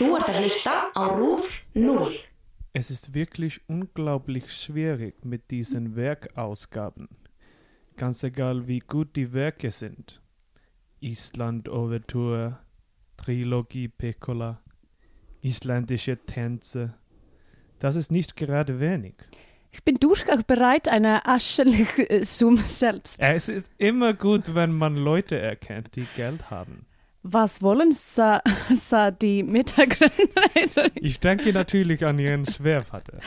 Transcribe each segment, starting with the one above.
Þú ert að hlusta á RÚF 0. Es ist wirklich unglaublich schwierig mit diesen Werkausgaben. Ganz egal wie gut die Werke sind. Island Overture, Trilogie Piccola, isländische Tänze. Das ist nicht gerade wenig. Ich bin durchaus bereit, eine aschliche Summe selbst. Es ist immer gut, wenn man Leute erkennt, die Geld haben. Was wollen sa, sa die Mitarbeiter? Ich denke natürlich an Ihren Schwervater.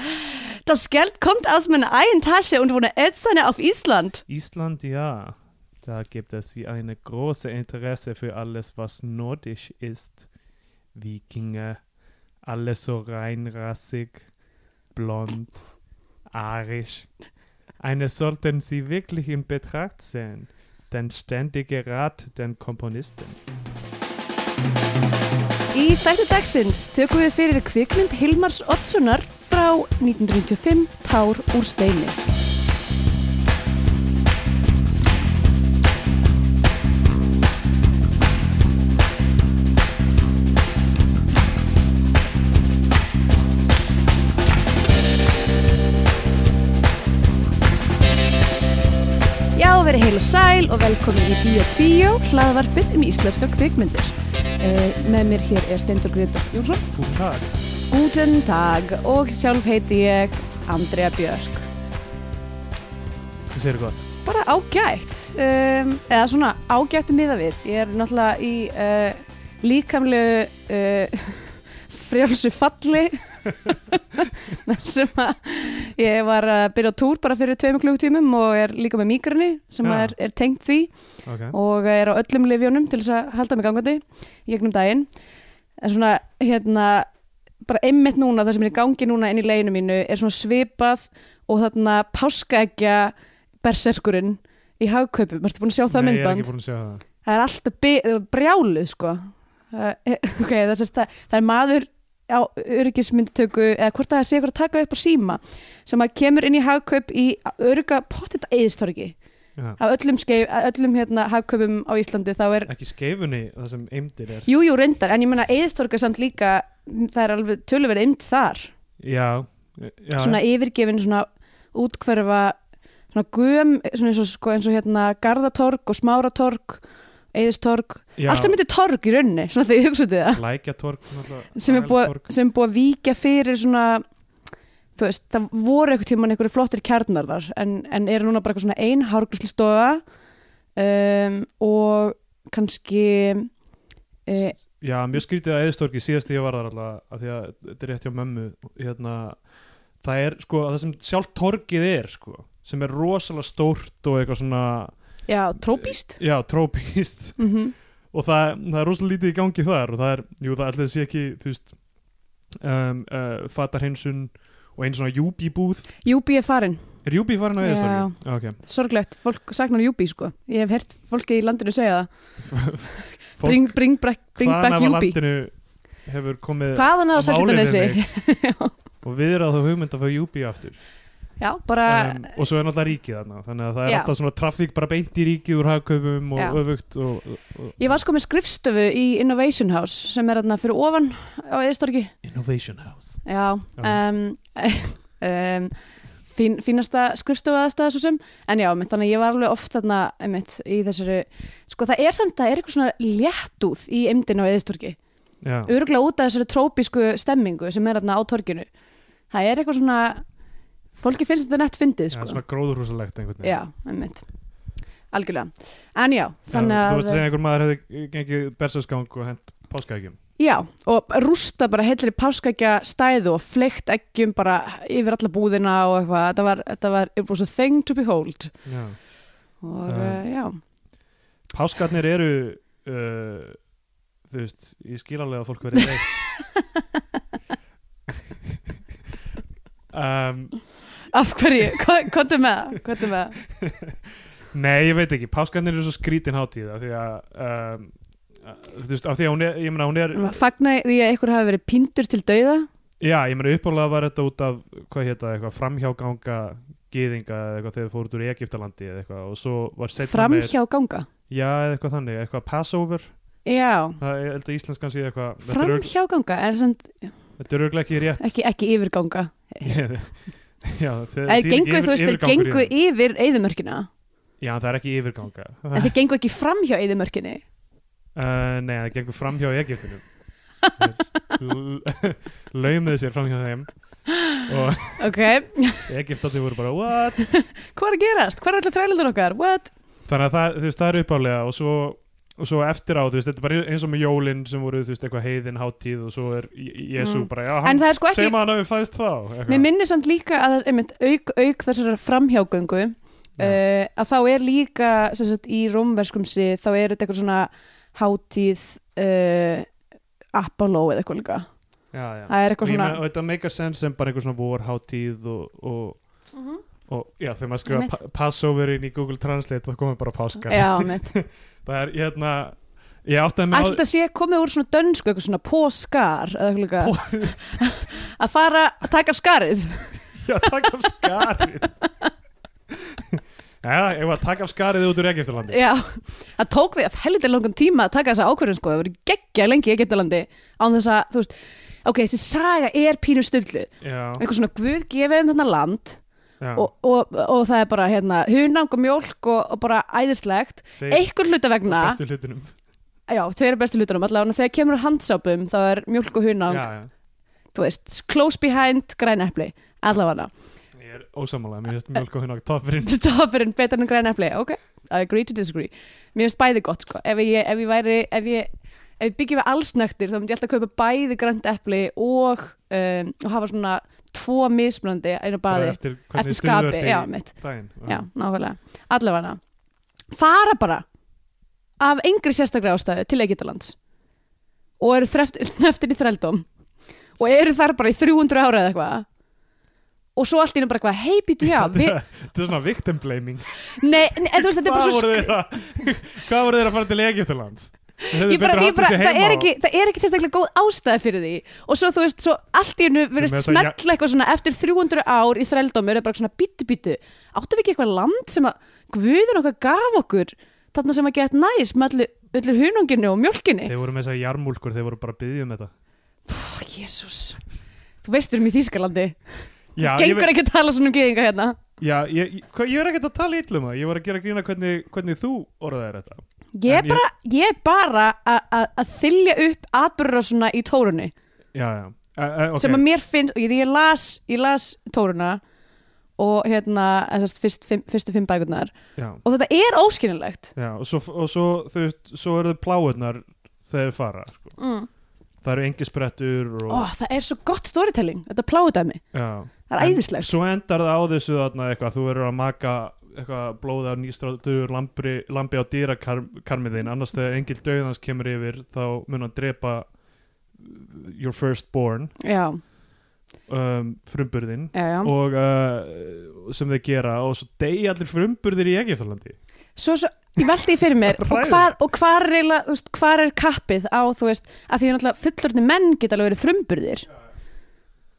Das Geld kommt aus meiner eigenen Tasche und wohne Eltern auf Island. Island, ja. Da gibt es eine große Interesse für alles, was nordisch ist. Wikinger, alles so reinrassig, blond, arisch. Eine sollten Sie wirklich in Betracht sehen. Den ständige Rat den Komponisten. Í þættu dagsins tökum við fyrir kvikmynd Hilmars Oddssonar frá 1995 Tár úr steini. Heil og sæl og velkomin í Bíó 2, hlaðvarpið um íslenska kvikmyndir. Uh, með mér hér er Steindur Greta Jónsson. Guten Tag. Guten dag og sjálf heiti ég Andrea Björk. Þú sér gott. Bara ágætt, um, eða svona ágætt miða við. Ég er náttúrulega í uh, líkamlegu uh, frjálsu falli þar sem að ég var að byrja á túr bara fyrir tveimur klukkutímum og er líka með mýgrunni sem Já. er, er tengt því Ok. og er á öllum livjónum til þess að halda mig gangandi í gegnum daginn en svona hérna bara einmitt núna það sem er í gangi núna inn í leginu mínu er svona svipað og þarna páskaegja berserkurinn í hagkaupum, ertu búin að sjá það Nei, ég er myndband? ekki búin að sjá það. það er alltaf brjálið sko Það er- ok, það, er sem sagt að- það er maður á öryggismynditöku eða hvort það sé ykkur að taka upp á síma sem að kemur inn í hagkaup í örygga pottet eðistorgi af öllum, skeif, öllum hérna, hagkaupum á Íslandi þá er, Ekki skeifunni það sem eimdir er. jú, jú, reyndar en ég menna eðistorga samt líka það er alveg töluverið ymt þar Já. Já. svona yfirgefin svona útkverfa svona gum, svona eins og, sko, eins og hérna Garðatorg og Smáratorg Eðistorg, allt sem heitir torg í rauninni, svona þegar ég hugsaði það. Lækjatorg. sem er, búið, búið að víkja fyrir svona þú veist, það voru eitthvað tíman einhverju flottir kjarnar þar en, en eru núna bara eitthvað svona ein hárgræslistofa um, og kannski e, Já, mjög skrítið að eðistorki síðast þegar ég var þar alltaf af því að þetta er rétt hjá mömmu hérna, það er sko það sem sjálf torgið er sko sem er rosalega stórt og eitthvað svona já, trópíst já, trópist mm og það, það er rosalega lítið í gangi þar og það er, jú það alltaf sé ekki þú veist um, uh, fatarhinsun og einn svona júbi búð Júbi er farin, er júbi farin á Já. eðistorki? Ok, sorglegt. Fólk saknar Júbi sko, ég hef hert fólki í landinu segja það. Bring, bring, back, bring hvaðan back af Júbi landinu hefur komið hvaðan á á Seltjarnarnesi? málinni og við erum að það hugmynd að fá júbi aftur já, bara um, og svo er náttúrulega ríkið þarna þannig að það er Já. alltaf svona trafík bara beint í ríkið úr hagkaupum og Já. öfugt og, og, ég var sko með skrifstöfu í Innovation House sem er þarna fyrir ofan á Eðistorgi Innovation House. Já, um, um, fín, fínasta skrifstofu aðstæða svo sem, en já, mitt, þannig að ég var alveg oft þarna einmitt, í þessari sko það er samt, það er eitthvað svona léttúð í emdina á eðistorki, Já, örgulega út af þessari trópísku stemmingu sem er þarna á torkinu það er eitthvað svona fólki finnst þetta nett fyndið sko. svona gróðurhúsalegt einhvern veginn. Já, einmitt. Algjörlega, en já, þannig Þú að veist að segja einhver maður hefði gengið bersaskang og hent páskaækjum Já, og rústa bara heilri páskækja stæðu og fleikt eggjum bara yfir alla búðina og eitthvað, þetta var, þetta var, it was a thing to behold. Já. og uh, já, Páskarnir eru uh, þú veist, ég skil alveg að fólk verið reitt. Um, af hverju, hvað er með? Það, hvað er með? Það Nei, ég veit ekki, páskarnir eru svo skrítin hátíð af því að um, þú veist, af því að hún er, ég meina hún er fagna því að einhver hafi verið píndur til dauða? Já, ég meina uppálega var þetta út af hvað hétta, eitthvað framhjáganga gyðinga eða eitthvað þegar þau fóru út úr Egiptalandi eða eitthvað og svo var setna framhjá ganga Já, eða eitthvað þannig, eitthvað Passover. Já, það er held að íslenskan sé eitthvað er framhjáganga er samt þetta er örgulega ekki rétt. Ekki, ekki yfirganga já, þeir, eða gengu, þú veist, þeir gengu yfir eyðumörkina já, það er ekki yfirganga en þeir gengu ekki fram hjá eyðumörkinni Uh, nei, það gengur fram hjá Egiptunum laumuðu sér fram hjá þeim og ok, Egiptandi voru bara what? hvað er að gerast? hvað er allir þrælandur okkar? what? þannig að það, þú veist, það er uppálega og svo, og svo eftir á, þú veist, þetta er bara eins og með jólin sem voru, þú veist, eitthvað heiðin háttíð og svo er Jésu Mm. bara, já, hann sko ekki, maður að við fæðist þá eitthvað. mér minnir samt líka að einmitt, auk, auk þessar framhjágöngu Já. uh, að þá er líka sem sagt, í rómverskum sig þá er þetta eitthvað svona hátíð uh, Apollo eða eitthvað líka já, já. það er eitthvað svona meina, og þetta make a sense sem bara einhver svona vorháttíð og, og, Mhm. Og já, þegar maður skrifa Einmitt. pa Passover inn í Google Translate þá komið bara páskar það er, hérna ég átti að Ætli þetta sé komið úr svona dönsku eitthvað svona póskar að fara að taka af skarið. Já, taka af skarið. Já, ég var að taka af skarið út úr Egiptalandi Já, það tók því að helviti langan tíma að taka þessa ákvörðun sko, það voru geggja lengi í Egyptalandi án þess að, þú veist, ok, þessi saga er pínu Já, eitthvað svona guð gefið um þetta land og, og, og það er bara hérna hunang og mjólk og, og bara æðislegt. Einhver hluta vegna, bestu hlutunum. Já, tveir bestu hlutunum. Allavega, þegar kemur handsápum þá er mjólk og hunang, Já, já, þú veist close behind græn epli, allavega. Ég er ósamála Mér finnst mjölk og hunang toppurinn. Topurinn betur en græn epli, ok. I agree to disagree. Mér finnst bæði gott sko. Ef ég, ef ég væri, ef ég ef ég byggjum við allsnektir þá myndi ég alltaf kaupa bæði grænt epli og, um, og hafa svona tvo mismunandi einu Bara baði eftir, eftir hvernig skapi, já, daginn já, nákvæmlega, allavega fara bara af engri sérstaklega ástæðu til Egyptalands og eru neftin í þrældóm og eru þar bara í 300 ára eða eitthvað og svo allt í einu bara eitthvað, hei býtu já Þetta er svona victim blaming. Nei, nei, veist, þetta bara Hvað voru sk- að Hvað voru þeir að fara til Egyptalands? Ég bara, ég bara, það, er ekki, það er ekki sérstaklega góð ástæða fyrir því. Og svo þú veist, svo allt í hennu verið að smetla eitthvað svona eftir 300 ár í þrældómi er bara svona bítu bítu áttum við ekki eitthvað land sem að guðin okkar gaf okkur þarna sem að geta næs með allir, hununginu og mjölkinni Þeir voru með þess að jarmúlkur, þeir voru bara að byggja um þetta. Jésús þú veist við erum í Þýskalandi. Já, ég, gengur ekki að tala svona um gyðinga hérna. Já, ég, ég, hvað- ég er ekkert að tala illum það. Ég var að gera grína hvernig, hvernig þú orðaðir þetta ég er bara, ég bara að- þylja upp atbyrður svona í tórunni Já, já uh, uh, okay. sem að mér finnst, og ég, ég las ég las tóruna og hérna þessast fyrst, fimm, fyrstu fimm bækurnar já, og þetta er óskinnilegt já, og svo, og svo, svo eru pláurnar þegar þeir fara sko. mm. Það eru engi sprettur og, Ó, það er svo gott storytelling, þetta pláudæmi já. það er æðislegt Svo endar það á þessu þarna eitthvað Þú verður að maka eitthvað blóði á nýstrátur lambi, lambi á dýrakarmið þinn. Annars þegar engil döðans kemur yfir þá mun hann drepa your firstborn. Já, um, frumburðin já, já. og uh, sem þeir gera og svo degi allir frumburðir í Egiptalandi Svo, svo, ég veldi því fyrir mér og hvar, og hvar, er, veist, hvar er kappið á, þú veist, að því að fullorðni menn geta alveg verið frumburðir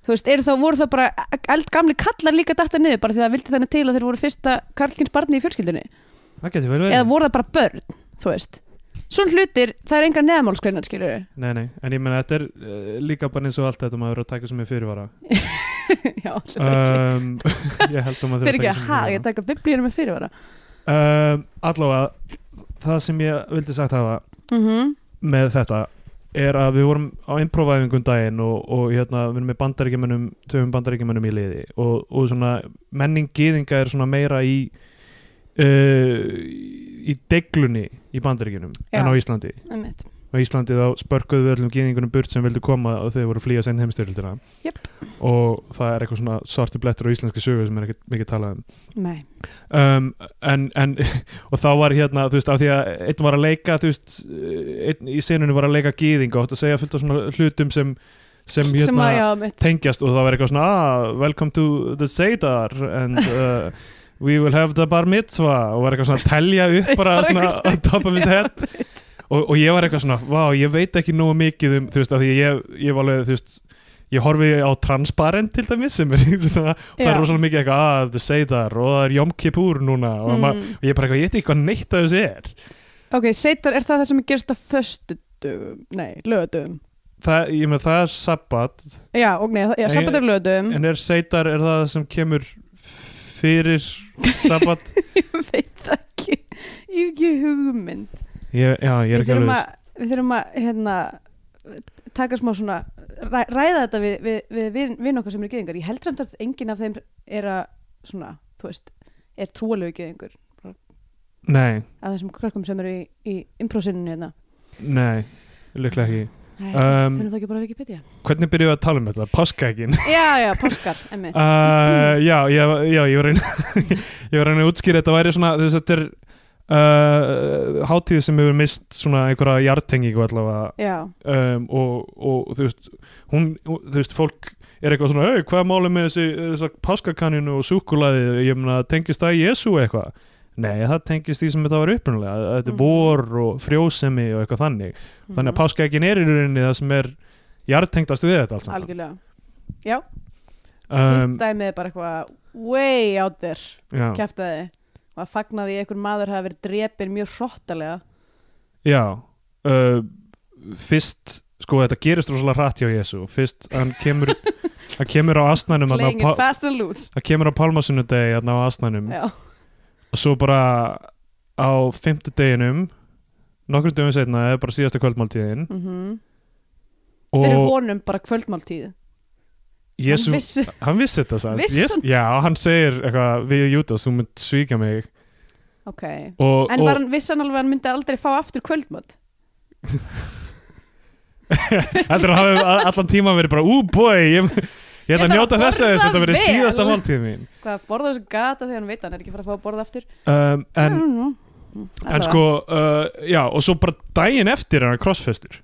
þú veist, eru þá, voru þá bara eldgamli kallar líka datta niður bara því að það vildi þannig til að þeir voru fyrsta karlkins barni í fjölskyldunni? Það getur vel verið. Eða voru það bara börn, þú veist? Svona hlutir, það er enga neðmálskreinar skilur Nei, nei, en ég menna þetta er uh, líga bara eins og allt þetta maður að taka sem er fyrirvara. Já, allir ekki. Um, Ég held að maður Fyrir ekki að ha, ég taka biblíunum með fyrirvara. Um, Allavega, það sem ég vildi sagt hafa mm með þetta er að við vorum á improvæfingum daginn og, og hérna, við erum með bandaríkjumennum töfum bandaríkjumennum í liði og, og svona menning gýðinga er svona meira í uh, í deglunni í bandaríkjunum Já. en á Íslandi Einmitt. Á Íslandi þá spörkuðu við öllum gýðingunum burt sem vildu koma og þau voru að flýja senn heimstyrildina Jöp. og það er eitthvað svona svartu blettur á íslenski sögu sem er ekkert mikið talað um. Um, en, en og þá var hérna, þú veist, af því að einn var að leika, þú veist einn í senunni var að leika gýðing og að segja fullt af svona hlutum sem sem sem hérna að, já, tengjast og það var eitthvað svona ah, welcome to the Seydar and uh, we will have the bar mitzvah. Og var eitthvað svona að telja upp bara svona on top of his head og, og ég var eitthvað svona, vá, ég veit ekki nógu mikið um, þú veist, af því ég, ég var alveg, þú veist ég horfi á Transparent til dæmis sem er svona, það er rosalega mikið eitthvað, ah, the Seydar og það er Yom Kippur núna. Og, mm. mm, og ég bara eitthvað, ég veit ekki hvað neitt af þessu er. Ok, seitar, er það það sem er gerst á föstu dögum? Nei, lögadögum það, ég með það er sabbat. Já, og nei, það- já, sabbat er lögadögum en er seitar er það sem kemur fyrir sabbat? Ég veit það ekki. Ég hef ekki hugmynd ég, já, ég er ekki alveg að, við þurfum að hérna, taka smá svona ræ, ræða þetta við, við, við, við vinn okkar sem eru geðingar ég held samt að enginn af þeim er að svona, þú veist, er trúalegu geðingur nei, af þessum krökkum sem eru í, í improsininu hérna. Nei, líklega ekki. Nei, Um, finnum það ekki bara Wikipedia? hvernig byrjuðu að tala um þetta? Páskaegin Já, já, páskar, emmitt uh, já, já, já, ég var reyna ég var reyna að útskýra þetta væri svona þú veist, þetta er uh, hátíð sem hefur mist svona einhverja jartengingu allavega. Um, og, og þú veist hún, þú veist, fólk er eitthvað svona, hey, hvað er málið með þessi, þessi páskakaninu og súkulaði, ég meina, tengist það Jésu eitthvað? Nei, það tengist því sem þetta var upprunalega, þetta er Mhm. vor og frjósemi og eitthvað þannig. Þannig að páskaegin er í rauninni það sem er jartengdast við þetta alls algjörlega. Já, um, hitt dæmið er bara eitthvað way out there, kæftaði og að fagna því að einhver maður hafi verið drepin mjög hróttalega já uh, fyrst, sko þetta gerist rosalega hratt hjá Jésu, fyrst hann kemur hann kemur á asnanum þarna á playing it fast and loose. hann kemur á pálmasunnudegi þarna á asnanum. Já, og svo bara á fimmtudeginum nokkrum dögum setna bara síðasta kvöldmáltíðin. Mhm. Fyrir og honum bara kvöldmáltíð Jésu, hann vissi, hann vissi þetta samt Vissi Jes- já, hann segir eitthvað við Júdas, þú mynd svíka mig. Ok. Og, en og var hann vissan alveg að hann myndi aldrei fá aftur kvöldmátt heldur að hafa a- allan tíma verið bara, ú bói ég, ég ætla að þarf njóta að þess að borða þetta verið vel. síðasta máltíð mín. Hvað borða þessu gata þegar hann veit að hann er ekki að fara að fá að borða aftur? Um, en, Mm, en allavega. sko uh, já, og svo bara daginn eftir er hann crossfestur.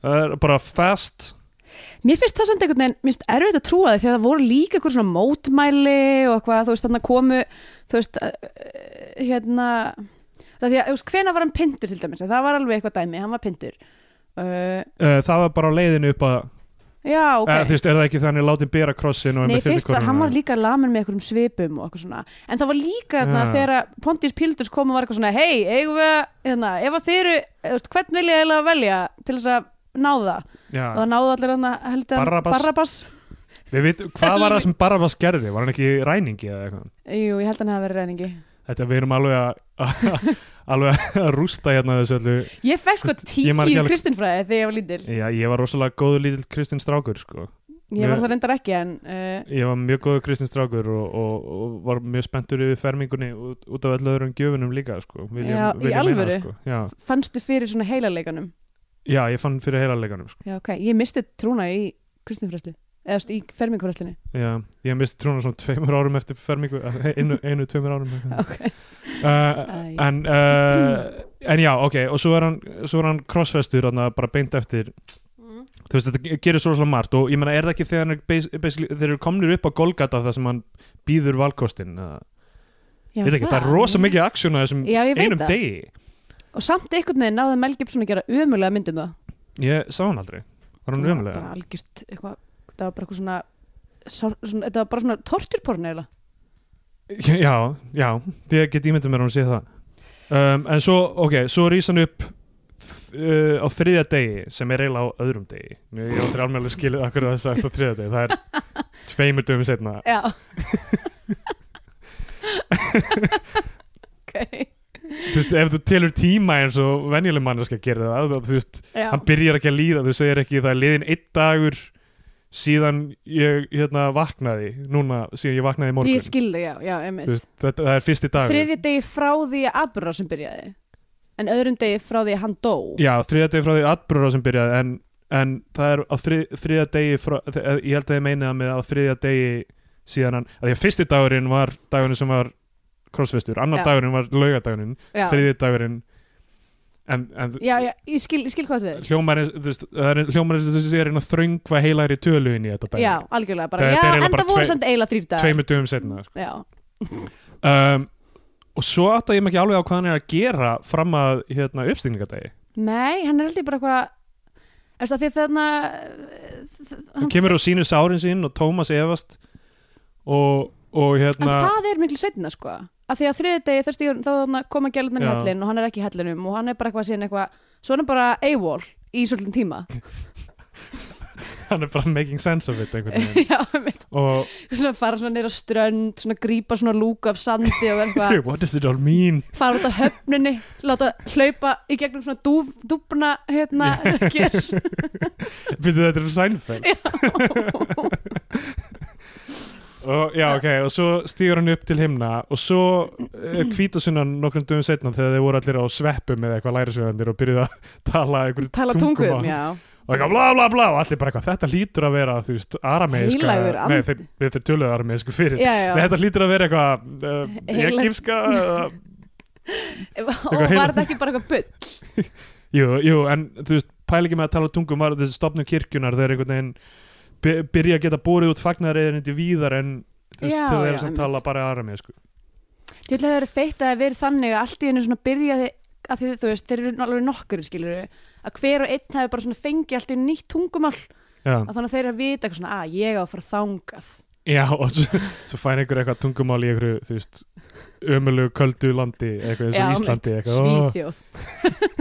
Það er bara fast mér finnst það samt einhvern veginn mér finnst erfitt að trúa því því að það voru líka einhver svona mótmæli og eitthvað, þú veist, þannig að komu þú veist, uh, hérna það því að, þú veist, hvena var hann pindur til dæmis, það var alveg eitthvað dæmi, hann var pindur uh, uh, það var bara á leiðinu upp að já, ok okay. þú veist, er það ekki þannig látið bera krossin og Nei, fyrst var, hann var líka lamin með einhverjum svipum og eitthvað svona En það var líka þarna Já. þegar Pontius Pilatus kom og var eitthvað svona Hei, eigum við hérna, ef að þið eru eða, veist, Hvern vil ég eiginlega velja til þess að ná það já, Og það náðu allir hann heldur Barabbas. Barabbas við veit, hvað var það sem Barabbas gerði var hann ekki ræningi eða eitthvað Jú, ég held hann hafa verið reyningi þetta við erum alveg að alveg að rústa hérna þessu öllu Ég fekk sko veist, ég man ekki tíu alveg- kristinfræði þegar ég var lítil já, ég var rosalega góður lítill Kristinn strákur sko. Ég var Ég- það reyndar ekki en uh, ég var mjög góður Kristinn strákur og, og, og var mjög spenntur yfir fermingunni út, út af öllu öðrum gjöfunum líka sko. Viljum, Já, í viljum meina, alvöru? sko. já, fannstu fyrir svona heilaleikanum já, ég fann fyrir heila leikanum sko. Já, ok, ég misti trúna í kristinfræslu Eða í fermingafræslunni já, ég misti trúna svona tveimur árum eftir fermingu einu, einu tveimur árum. Eitthvað. Ok, uh, en, uh, en já, ok og svo er hann, svo er hann crossfestur bara beint eftir. Þú veist, þetta gerir svo svolítið margt og ég meina, er það ekki þegar hann er þeir eru komnir upp á Golgata þar sem hann býður valkostin eða, Já, veit ekki, það er rosa mikið aksjón að þessum Já, ég veit einum það. degi Og samt einhvern veginn náði Mel Gibson að gera umulega myndum það. Ég sá hann aldrei, var hann umlega bara algjört eitthvað Það var bara eitthvað svona, sár, svona Þetta var bara svona torturporn eiginlega. Já, já, ég get ímyndið mér að hann sé það. Um, en svo, ok, svo rís hann upp uh, á þriðja degi sem er eiginlega á öðrum degi. Ég ég aldrei alveg skilið akkur að það sagt á þriðja degi. Það er tveimur dögum setna Já. Ok þú veist, ef þú telur tíma eins og venjuleg manneska gerir það, þú veist, Já, hann byrjar ekki að líða, þú segir ekki það er liðin einn dagur síðan ég hérna vaknaði núna, síðan ég vaknaði í morgun. Ég skilði, já, já, einmitt. Veist, þetta, það er fyrsti dagur. Þriðji degi frá því að atbyrra sem byrjaði En öðrum degi frá því að hann dó. Já, þriðja degi frá því atbrúra sem byrjaði en, en það er á þrið, þriðja degi frá, ég held að ég meina það með á þriðja degi síðan hann, að því að fyrsti dagurinn var dagurinn sem var crossfestur, annar Já. dagurinn var laugadagurinn, Já, þriðji dagurinn en, en já, já ég, skil, ég skil hvað það við hljómar eins- þú veist, það er hljómar eins og þessi er einn að þröngva heilagri tölu inn í þetta dæmi. Já, algjörlega bara, er já, en það voru samt eiginlega þrýr dagar. tveimur dögum setna sko. Um, og svo átta ég mig ekki alveg á hvað hann er að gera fram að hérna, uppstigningadegi nei, hann er heldur bara eitthvað Eftir því þarna hann kemur og sýnir sárin sín og Tómas efast og, og En hérna það er miklu setna sko að því að þriði degi þá, stígur, þá koma gælundan í Já. hellin og hann er ekki í hellinum og hann er bara eitthvað síðan eitthvað svo er hann bara AWOL í svolítið tíma. Hann er bara making sense of it já, og svona fara svona neyra strönd svona grípa svona lúka af sandi og eitthvað what does it all mean? Fara út á höfnunni láta hlaupa í gegnum svona dúf, dúfna hérna ger byrðu þetta er Seinfeld og já ok og svo stýgur hann upp til himna og svo er kvítusunnan nokkrum dögum setna þegar þeir voru allir á sveppum eða eitthvað lærisvegandir og byrjuðu að tala einhverju tala tungum, já. Og eitthvað bla bla bla og allir bara eitthvað þetta lítur að vera þú veist arameiska nei þeir, þeir, töluðu arameisku fyrir. Já, já. nei þetta lítur að vera eitthvað uh, egífska uh, og var þetta ekki bara eitthvað bull? Jú, jú en þú veist pælingi með að tala tungum var þessi stopnum kirkjunar þeir einhvern veginn byrja að geta búrið út fagnareyðinni víðar en til þeir já, sem tala bara arameisku Ég ætla að það eru feitt að það verið þannig að allt í hennu svona byrjaði að því þú veist, þeir eru alveg nokkur skilur að hver og einn hefur bara fengið allt í nýtt tungumál. Já, að þannig að þeir eru að vita eitthvað svona að ég á að fara þangað. Já og svo, svo fær einhver eitthvað tungumál í einhverju þú veist ömulegu köldu landi eitthvað eins og Íslandi eitthvað, Svíþjóð.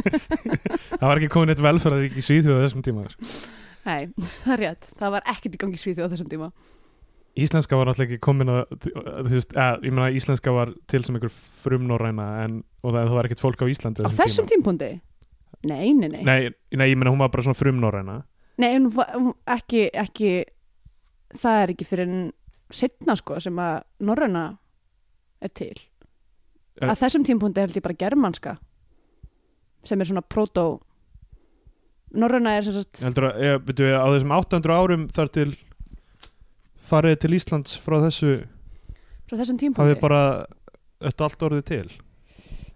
Það var ekki komin eitt velferðarík í Svíþjóð á þessum tíma Nei, það er rétt, það var ekkert í gangi Svíþjóð á þessum tíma. Íslenska var náttúrulega ekki komin að þú veist, að, ég meina íslenska var til sem einhver frumnorræna en, og það, það var ekkert fólk á Íslandi Á þessum tímpundi? Nei, nei, nei. Nei, nei, ég meina hún var bara svona frumnorræna. Nei, en ekki, ekki það er ekki fyrir setna sko sem að norræna er til. Er- að þessum tímpundi held ég bara germanska sem er svona proto norræna er sem sagt heldur að, ég, byrju, á þessum 800 árum þar til farið til Íslands frá þessu frá þessum tímpundi hafið bara þetta allt orðið til?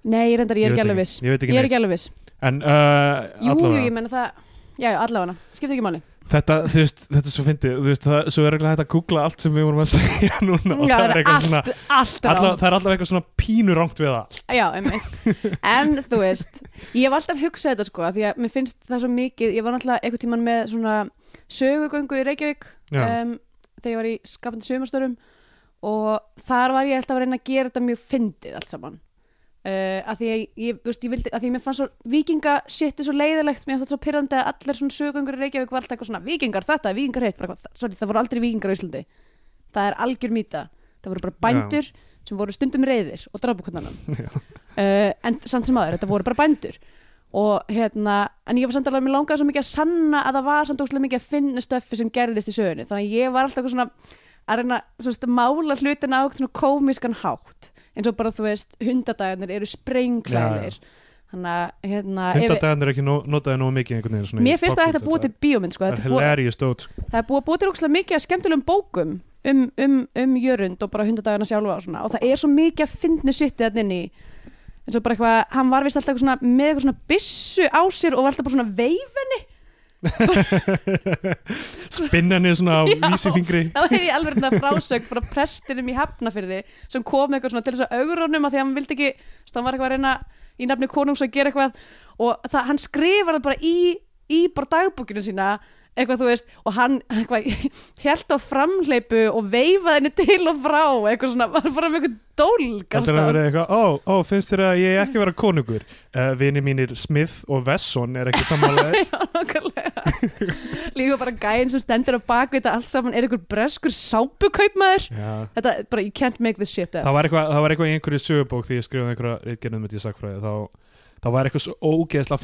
Nei, ég reyndar, ég er ekki alveg viss. Ég er ekki alveg viss. En uh, Jú, jú, allavega. ég menna það Já, já, allavega, skiptir ekki máli þetta, þú veist, þetta er svo fyndið þú veist, það, svo er ekki hægt að googla allt sem við vorum að segja núna. Og Já, það er eitthvað allt, svona allt alla, það er alltaf eitthvað svona pínu rangt við það Já, einmitt. En þú veist, ég hef alltaf hugsað þetta sko Því að mér finnst það svo mikið Ég var náttúrulega einhvern tímann með svona sögugöngu í Reykjavík um, Þegar ég var í skapandi sögumarstörum Og þar var ég alltaf að reyna að gera þetta mjög fyndið allt saman uh, að því að ég, veist, ég vildi að því að mér fannst svo vikinga shit er svo leiðilegt mér fannst það svo pyrrandi að allir svona sögugöngur í Reykjavík var alltaf eitthvað svona vikingar þetta, vikingar heitt bara, eitthvað, sorry, það voru aldrei vikingar á Íslandi. Það er algjör mýta. Það voru bara bændur sem voru stundum reyðir og Já. uh, en samt sem aður, þetta voru bara bændur. Og hérna, en ég var samt alveg mér langaði svo mikið að sanna að það var samt óslega mikið að finna stöffi sem gerðist í sögunni. Þannig að ég var alltaf svona að reyna að mála hlutina á komískan hátt eins og bara þú veist, hundadagarnir eru sprengklæðir hérna hundadagarnir er ekki notaði nógu mikið mér finnst að þetta búið til bíómynd sko, það þetta er hilarious dót sko. það er búið búið til ókslega mikið að skemmtulegum bókum um, um, um jörund og bara hundadagarna sjálfa og og það er svo mikið að finna sittið þarna inn í. Eins og bara eitthvað, hann var vist alltaf eitthvað svona, með eitthvað svona byssu á sér og var alltaf bara svona veifenni spinnan er svona á vísifingri. Þá er ég alveg þetta frásögn frá prestinum í Hafnafyrði sem kom eitthvað svona til þess að augrónum að því að hann vildi ekki, hann var eitthvað að reyna í nafni konungs að gera eitthvað. Og það, hann skrifar það bara í, í bara dagbúkinu sína eitthvað þú veist og hann eitthvað held á framhleypu og veifaði henni til og frá eitthvað svona, var bara með eitthvað dólg Heldur að vera eitthvað, ó, ó, finnst þér að ég ekki vera konungur? Uh, Vini mínir Smith og Wesson er ekki sammálaðir Já, nákvæmlega. Líka bara gæinn sem stendur á bakvið þetta allt saman er einhver breskur sápukaupmaður. Þetta, bara, you can't make this shit up. Það var eitthvað, það var eitthvað í einhverju sögubók því ég skrifaði einhverja reitgerðum með því sagfræði þá, þá var eitthvað svo ógeðslega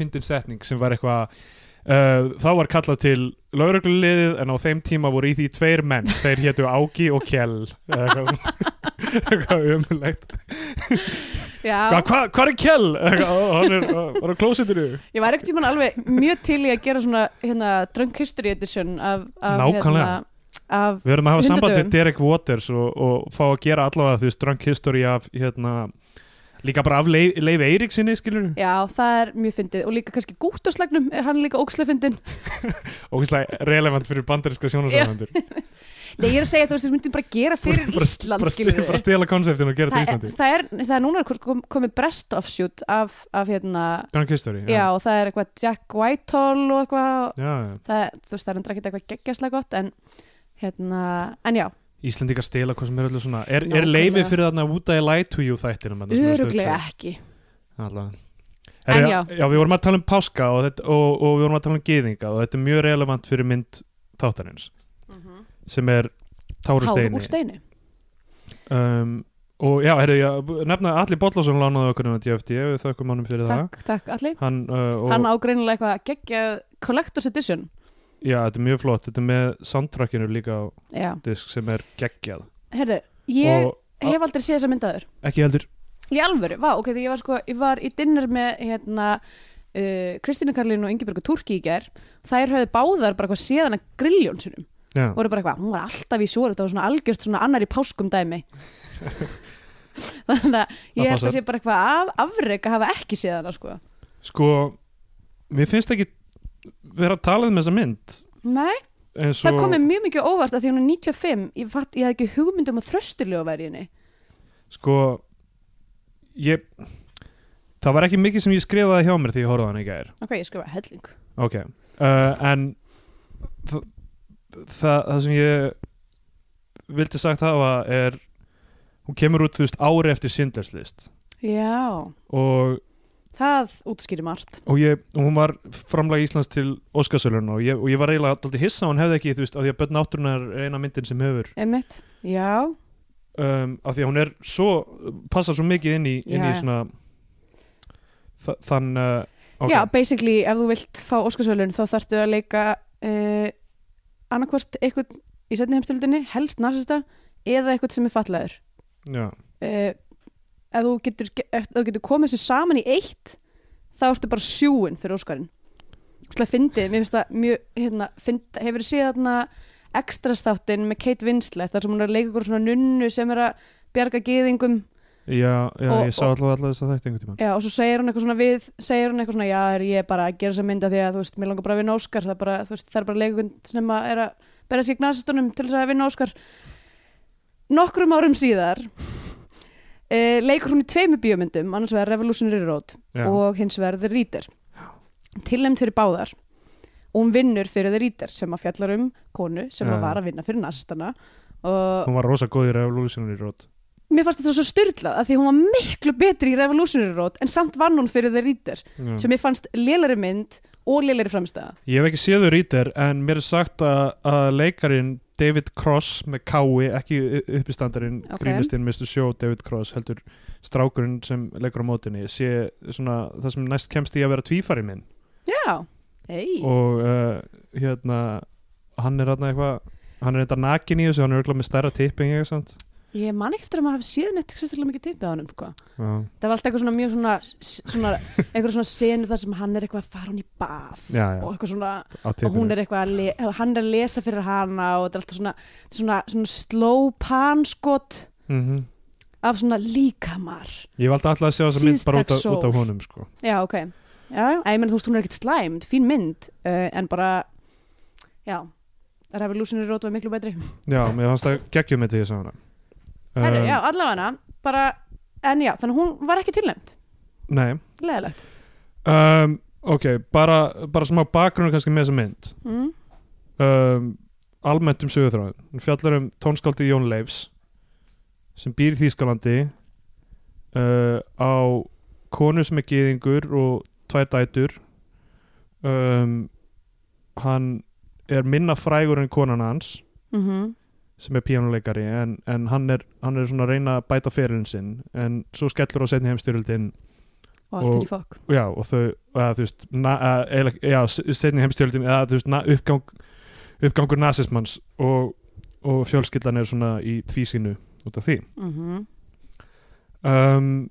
uh, þá var kallað til laurugluliðið en á þeim tíma voru í því tveir menn. Þeir hétu Ági og Kjell. Eitthvað, eitthvað umulegt Já, hvað hva, hva er Kjell? Eitthvað, "Ó, hann er á klósitinu ég var ekkert tímann alveg mjög til í að gera svona hérna, Drunk History Edition af, af, hérna, af við verðum að hafa samband við. Derek Waters og, og fá að gera allavega veist drunk history af hérna líka bara af Leif, Leif Eiríksinni skilur Já, það er mjög fyndið. Og líka kannski gútt á slagnum er hann líka ókslega fyndin og relevant fyrir bandarinska sjónarsáðandur Nei, ég er að segja, þú veist, við myndum bara gera fyrir Ísland, bara, skilur bara stela konseptin og gera þetta er, Íslandi. það, er, það er núna kom- komið breast offshoot af, af hérna, drunk history já. og það er eitthvað Jack Whitehall og eitthvað já, já. það, þú veist, það er endur ekki eitthvað geggjastlega gott en hérna, en já, Íslendingar stela hvað sem er öllu svona. Er, er leifið fyrir þarna Would I Lie to You þættinum Öruglega 2? ekki. Allavega. En já. já, við vorum að tala um páska og, þetta, og, og við vorum að tala um gyðinga og þetta er mjög relevant fyrir mynd þáttarins sem er Táru Tár Steini. úr steini. Um, og já, herri, já, nefna Alli Bollason lánaði okkur um DFT við þökkum honum fyrir Takk, takk allir það hann, uh, og, Hann ágreinilega eitthvað geggjað Collector's Edition já, þetta er mjög flott. Þetta er með soundtrackinu líka á Já, disk sem er geggjað. Herðu, ég og hef aldrei séð þessa myndaður ekki heldur. Í alvöru, vá, ok, því ég var sko Ég var í dinner með hérna uh, Kristínu Karlín og Ingeborgu Turki í ger Þær höfðu báðar bara eitthvað séðan að grilljón sinum já, voru bara eitthvað, hún var alltaf í sjóru þetta var svona algjört svona annar í páskum dæmi. Þannig að ég held passar. að sé bara eitthvað af, afrek að hafa ekki séð hana sko. Sko mér finnst ekki vera að tala um þessa mynd. Nei, eins það og kom mér mjög mikið óvart að því hún er 95, ég, fatt, ég hafði ekki hugmyndum að þrösturlega væri henni. Sko ég það var ekki mikið sem ég skrifaði hjá mér því ég horfði á hann í gær. Ok, ég skrifa helling. Ok, uh, en það, það, það sem ég vildi sagt hafa er hún kemur út þú veist ári eftir Sinders list. Já, og, það útskýri margt. Og, ég, og hún var framlega Íslands til Óskarsölun og, og ég var eiginlega alltaf hissa hún hefði ekki þú veist, af því að Bönn Náttúrunar er eina myndin sem hefur Einmitt, já, um, af því að hún er svo passar svo mikið inn í, inn í svona þa þann uh, ok, já, basically ef þú vilt fá Óskarsvölun þá þarftu að leika uh, annarkvort eitthvað í setni heimstöldinni, helst nasista eða eitthvað sem er fallaður já, uh, ef, þú getur, ef þú getur komið þessu saman í eitt þá ertu bara sjúin fyrir Óskarinn. Slega fyndið, mér finnst það mjög hérna, fynd, hefur þið séð þarna ekstra státtin með Kate Winslet þar sem hún er að leika ykkur svona nunnu sem er að bjarga gyðingum? Já, já Og- ég sá alltaf alltaf þess að þetta einhvern tímann. Já, og svo segir hún eitthvað svona við segir hún eitthvað svona, já, er ég bara að gera þessa mynda því að, þú veist, mér langar bara að vinna Óskar það er bara, þú veist, það er bara leikund sem að er að berja sig gnasistunum til þess að vinna Óskar. Nokkrum árum síðar e, leikur hún í tveimu bíómyndum annars vegar Revolutionary Road já, og hins vegar The Reader. Tilnæmt fyrir báðar. Og hún vinnur fyrir The Reader sem að fjallar um konu sem Já. að var að vinna fyrir nasistana og hún var rosa góð í Revolutionary Road. Mér fannst þetta svo styrlað að því hún var miklu betri í Revolutionary Road en samt vann hún fyrir The Reader já. sem ég fannst lélari mynd og lélari framstæða ég hef ekki séð þau rítir en mér er sagt að, að leikarin David Cross með kái, ekki uppistandarinn Ok. okay. grínistinn Mr. Show David Cross heldur strákurinn sem leikur á mótinni sé svona það sem næst kemst í að vera tvífari minn Já, hei og uh, hérna hann er hérna eitthvað hann er eitthvað nakin í þessu, hann er örugglega með stærra tipping eitthvað samt Ég man ekki eftir að maður hafi séð neitt sérstaklega mikið tippið á honum sko. Já. Það var alltaf eitthvað svona mjög svona, svona eitthvað svona senu þar sem hann er eitthvað að fara hún í bað Já, já. og eitthvað svona og hún er eitthvað að hann er að lesa fyrir hana og þetta er alltaf svona, svona, svona slow panskot mm af svona líkamar. Ég valdi alltaf að sjá þessa mynd bara út af, út af honum sko. Já, ok. Já, ég meina þú veist hún er ekkert slæmd, fín mynd uh, en bara, já. Revolutionary Road var miklu betri. Já, mér fannst það geggjum því ég sá hana Herru, Um, já, allavega bara, en já, þannig hún var ekki tilnæmt nei. Leðilegt um, ok, bara, bara smá bakgrunn kannski með þessa mynd. Mm. um, almennt um sögurþráðin hún fjallar um tónskáldi Jón Leifs sem býr í Þýskalandi uh, á konu sem er gyðingur og tvær dætur. Um, hann er minna frægur en konan hans. Mm sem er píanuleikari en, en hann, er, hann er svona að reyna að bæta ferilin sinn en svo skellur á setni heimstyrjöldin Og allt Og- ekki fokk. já og þau eða, þú veist, na, eða, já, setni heimstyrjöldin eða þú veist, na, uppgang, uppgangur nasismans og, og fjölskyldan er svona í tvísinu út af því. Mm um,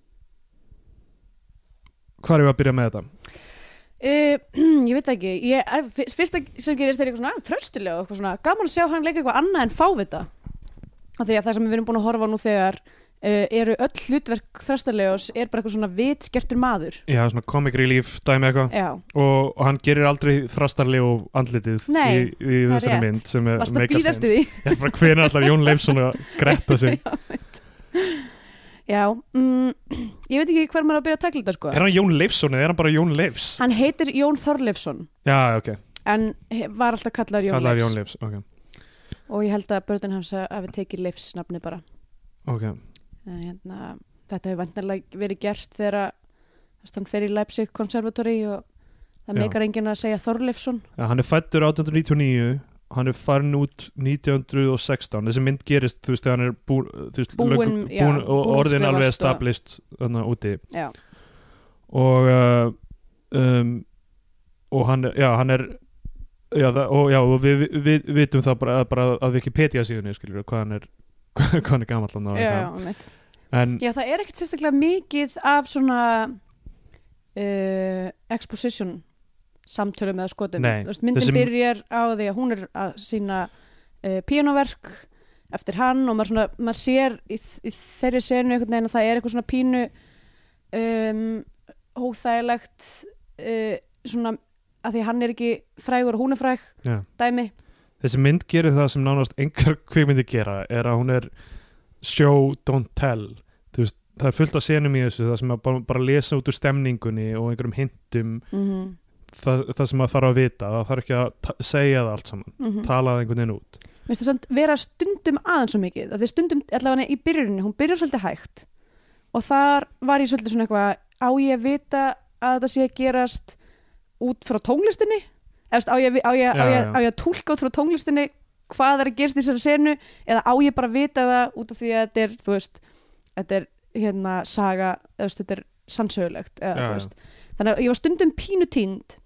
hvað er við að byrja með þetta? Uh, ég veit ekki. Ég, eh, fyrst- fyrsta sem gerist er eitthvað svona þröstulega og eitthvað svona. Gaman að sjá hann leika eitthvað annað en fávita. Af því að það sem við erum búin að horfa nú þegar uh, eru öll hlutverk þröstulegos er bara eitthvað svona vitskertur maður. Já, svona comic relief dæmi eitthvað. Og, og hann gerir aldrei þrastarlegu andlitið Nei, í, í það þessari rétt. mynd sem er varst að make býða sense. eftir því? Já, bara hvenær allar Jón Leifsson að gretta sig? Já, veit. Já mm, ég veit ekki hver maður að byrja að takla þetta sko. Er hann Jón Leifsson eða er hann bara Jón Leifs? hann heitir Jón Þorleifsson. Já, ok, en he- var alltaf kallaður Jón kallar Leifs. Jón Leifs okay. og ég held að börnin hans hafi tekið leifsnafni bara. Ok, en, hérna, þetta hefur vantarlega verið gert þegar að, þú veist, hann fer í Leipzig konservatori og það Já. meikar enginn að segja Þorleifsson. Ja, hann er fættur 1899 hann er farin út 1916 þessi mynd gerist, þú veist, þegar hann er bú, veist, Búinn, löngu- já, búinn og búinn að orðin alveg established þarna úti. Já, og uh, um, og hann já, hann er já, það, og, já, og við, við, við vitum það bara, bara að Wikipedia síðunni skilur, hvað hann er hvað hann er já, já, en já, það er ekkert sérstaklega mikið af svona uh, exposition samtölum eða skotum. Veist, myndin þessi- byrjar á því að hún er að sína uh, píanoverk eftir hann og maður, svona, maður sér í, í þeirri senu einhvern veginn að það er eitthvað svona pínu um, óþægilegt uh, svona að því hann er ekki frægur og hún er fræg já, dæmi. Þessi mynd gerir það sem nánast engar kvikmyndi gera er að hún er show, don't tell. Veist, það er fullt af senum í þessu það sem að bara, bara lesa út úr stemningunni og einhverjum hintum. Mm það, það sem maður þarf að vita það þarf ekki að segja það allt saman -hmm. tala það einhvern veginn út Mér finnst það samt vera stundum aðeins svo mikið að því stundum, allavega í byrjuninni hún byrjar svolítið hægt og þar var ég svolítið svona eitthvað á ég að vita að þetta sé að gerast út frá tónlistinni eða á ég, að vi- á ég, á Já, ég, já. á ég að tólka út frá tónlistinni hvað er að gerast í þessari senu eða á ég bara að vita það út af því að þetta er þú veist, þetta er hérna saga, þetta er sannsögulegt eða Já, já. þannig að ég var stundum pínu tínd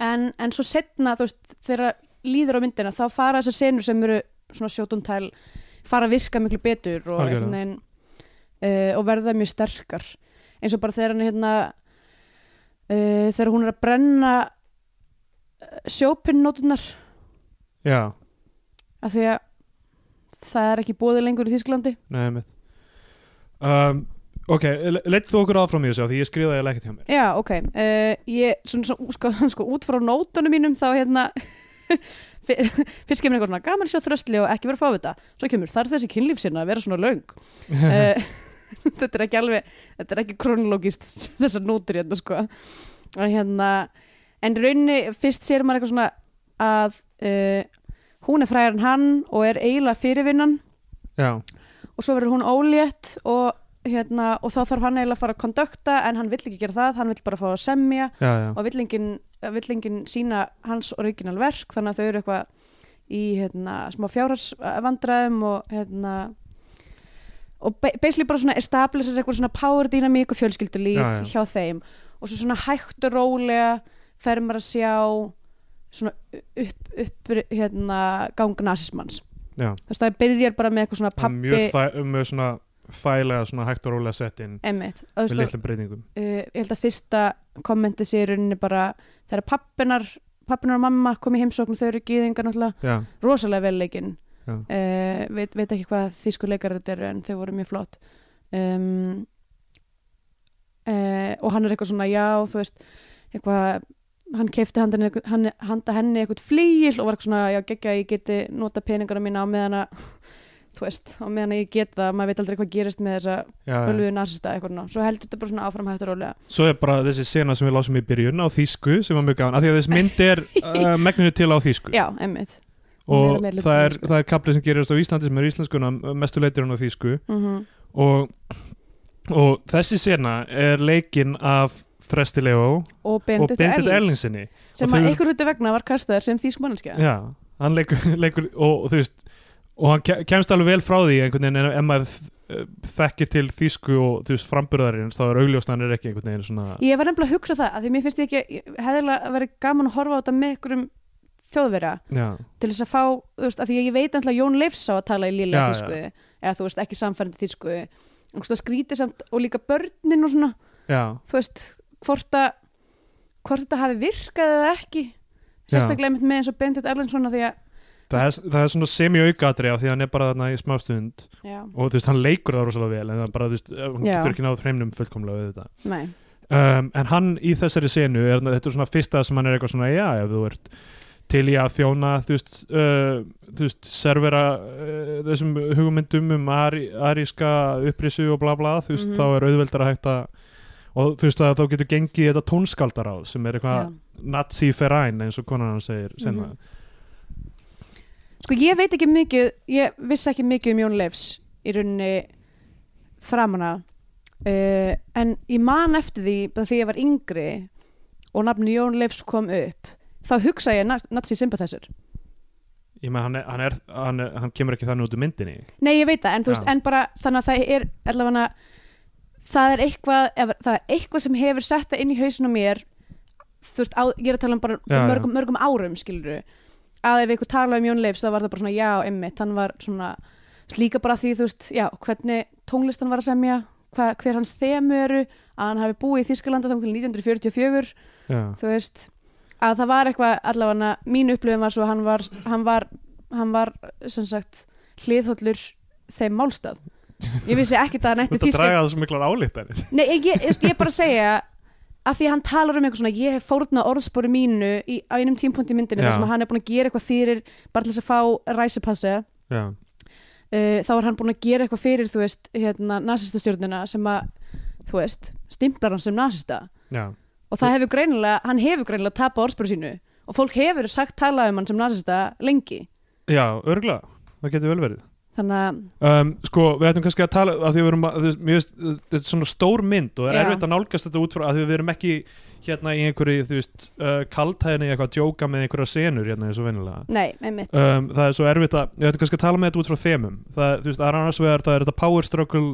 en, en svo setna þú veist, þegar líður á myndina þá fara þessar senur sem eru svona sjótuntæl fara að virka miklu betur og, veginn, uh, og verða mjög sterkar. Eins og bara þegar hann hérna uh, þegar hún er að brenna sjópinnótunar já, af því að það er ekki bóði lengur í Þísklandi nei, um, ok, leitt þú okkur áfram í þessu því ég skrifaði að ekkert hjá mér Já, ok. Uh, ég, svona, svona, sko, sko, út frá nótunum mínum þá hérna, fyr- fyrst kemur svona gaman að sjá þröstli og ekki vera að fá þetta. Svo kemur þar þessi kynlífsina að vera svona löng. Uh, þetta er ekki alveg, þetta er ekki kronologist þessar nótur hérna, sko. Og hérna, en í rauninni fyrst sér maður eitthvað svona að uh, hún er fræðar en hann og er eiginlega fyrirvinnan já, og svo verður hún ólétt og, hérna, og þá þarf hann eiginlega að fara að kondukta en hann vill ekki gera það, hann vill bara fá að semja já, já, og vill enginn, vill enginn sína hans original verk þannig að þau eru eitthvað í hérna, smá fjárhagsvandræðum og hérna og ba- basically bara svona establisher eitthvað svona power dynamík og fjölskyldulíf Já, já. hjá þeim. Og svo svona hægt og rólega fer maður að sjá svona upp, upp hérna gang nazismans þú veist það byrjar bara með eitthvað svona Það pappi mjög, þæ, mjög svona þægilega svona hægt og rólega sett inn Einmitt, með litlum breytingum. uh, ég held að fyrsta kommentið sé í rauninni bara þegar pappinar, pappinar og mamma kom í heimsókn og þau eru gýðingar náttúrulega já, rosalega vel leikinn. Uh, veit, veit ekki hvað þýsku leikar þetta eru en þau voru mjög flott. Um, uh, og hann er eitthvað svona já þú veist eitthvað hann keifti handa henni, hann, handa henni eitthvað flýil og var eitthvað svona já geggja ég geti nota peningana mína á meðan að þú veist, á meðan ég get það maður veit aldrei hvað gerist með þessa bölvuðu nasista eitthvað ná. svo heldur þetta bara svona áfram hægt og rólega Svo er bara þessi sena sem við lásum í byrjun á þýsku sem var mjög gaman, af því að þessi mynd er uh, megninu til á þýsku. Já, einmitt. Og er meira það er, það er kaplið sem gerast á Íslandi sem er íslenskuna mestu leitir hann á þýsku. Mm og, og þessi sena er leikin af Þresti Leo og Bendit Ellinsinni sem að einhver hluti vegna var kastaður sem þýsk manneskja. Já, hann leikur, leikur og, og þú veist og hann ke- kemst alveg vel frá því einhvern veginn en maður eh, þekkir til þýsku og þú veist framburðarins þá er er ekki einhvern veginn svona ég var nefnilega að hugsa það að því mér finnst ég ekki hefðilega að vera gaman að horfa á þetta með einhverjum þjóðverja já, til þess að fá, þú veist, að því ég veit náttúrulega Jón Leifs á að tala í já. þýsku eða þú veist, ekki samfærandi þýsku veist, það skrítið samt og líka börnin og svona, já, þú veist hvort að hvort þetta hafi virkað eða ekki sérstaklega með eins og Bendit Erlendsson að því að það er, það er svona semi-aukaðri af því að hann er bara þarna í smá stund já, og þú veist, hann leikur það rosalega vel en það bara, þú veist, hann Já. getur ekki náð hreimnum fullkomlega við þetta nei, um, en hann í þessari senu er, þetta er svona fyrsta sem hann er eitthvað svona já, ef þú ert til í að þjóna þú veist, uh, þú veist servera uh, þessum hugmyndum um ari, aríska upprisu og bla bla, þú veist, Mhm. þá er auðveldar að hægt að og þú veist að þá getur gengið þetta tónskaldaráð sem er eitthvað já. nazi feræn eins og konan hann segir senna Mhm. Sko ég veit ekki mikið ég vissi ekki mikið um Jón Leifs í rauninni framanna uh, en ég man eftir því því ég var yngri og nafni Jón Leifs kom upp þá hugsa ég Nazi Sympathizer Ég með hann, hann, hann, hann kemur ekki þannig út úr myndinni. Nei, ég veit það, en þú veist, en bara þannig að það er allavega það er eitthvað, ef, það er eitthvað sem hefur sett það inn í hausinu mér þú veist, á, ég er að tala um bara Já, fyrir já. mörgum, mörgum árum, skilur að ef eitthvað tala um Jón Leifs, þá var það bara svona já, emmitt, hann var svona líka bara því, þú veist, já, hvernig tónlist hann var að semja, hva, hver hans þemu eru, að hann hafi búið í Þískalanda þá til 1944, Já, þú veist að það var eitthvað, allavega mín upplifin var svo að hann var, hann var, hann var sem sagt, hliðhóllur þeim málstað. Ég vissi ekkert að hann Þú ætti ert að draga það svo miklar álíktanir Nei, ég, ég, ég, ég bara segja að því að hann talar um eitthvað svona ég hef fórnað orðspori mínu í, á einum tímpunkt í myndinu þar sem hann er búin að gera eitthvað fyrir bara til þess að fá ræsipassi uh, þá er hann búin að gera eitthvað fyrir þú veist, hérna, nasistastjórnina sem að, þú veist, stimplar hann sem nasista. Já, og það hefur greinilega, hann hefur greinilega tapað orðspori sínu. Og fólk hefur sagt talað um hann sem nasista lengi. Já, örgulega Það getur vel verið þannig að, um, Sko, við ættum kannski að tala að því við erum að, veist, veist, þetta er svona stór mynd og er erfitt að nálgast þetta út frá að því við erum ekki hérna í einhverju, þú veist, uh, kaltæðinni eitthvað að djóka með einhverja senur hérna eins og venjulega. Nei, einmitt. Um, það er svo erfitt að, ég ætti kannski að tala með þetta út frá þemum. Það, þú veist, annars vegar, það er þetta power struggle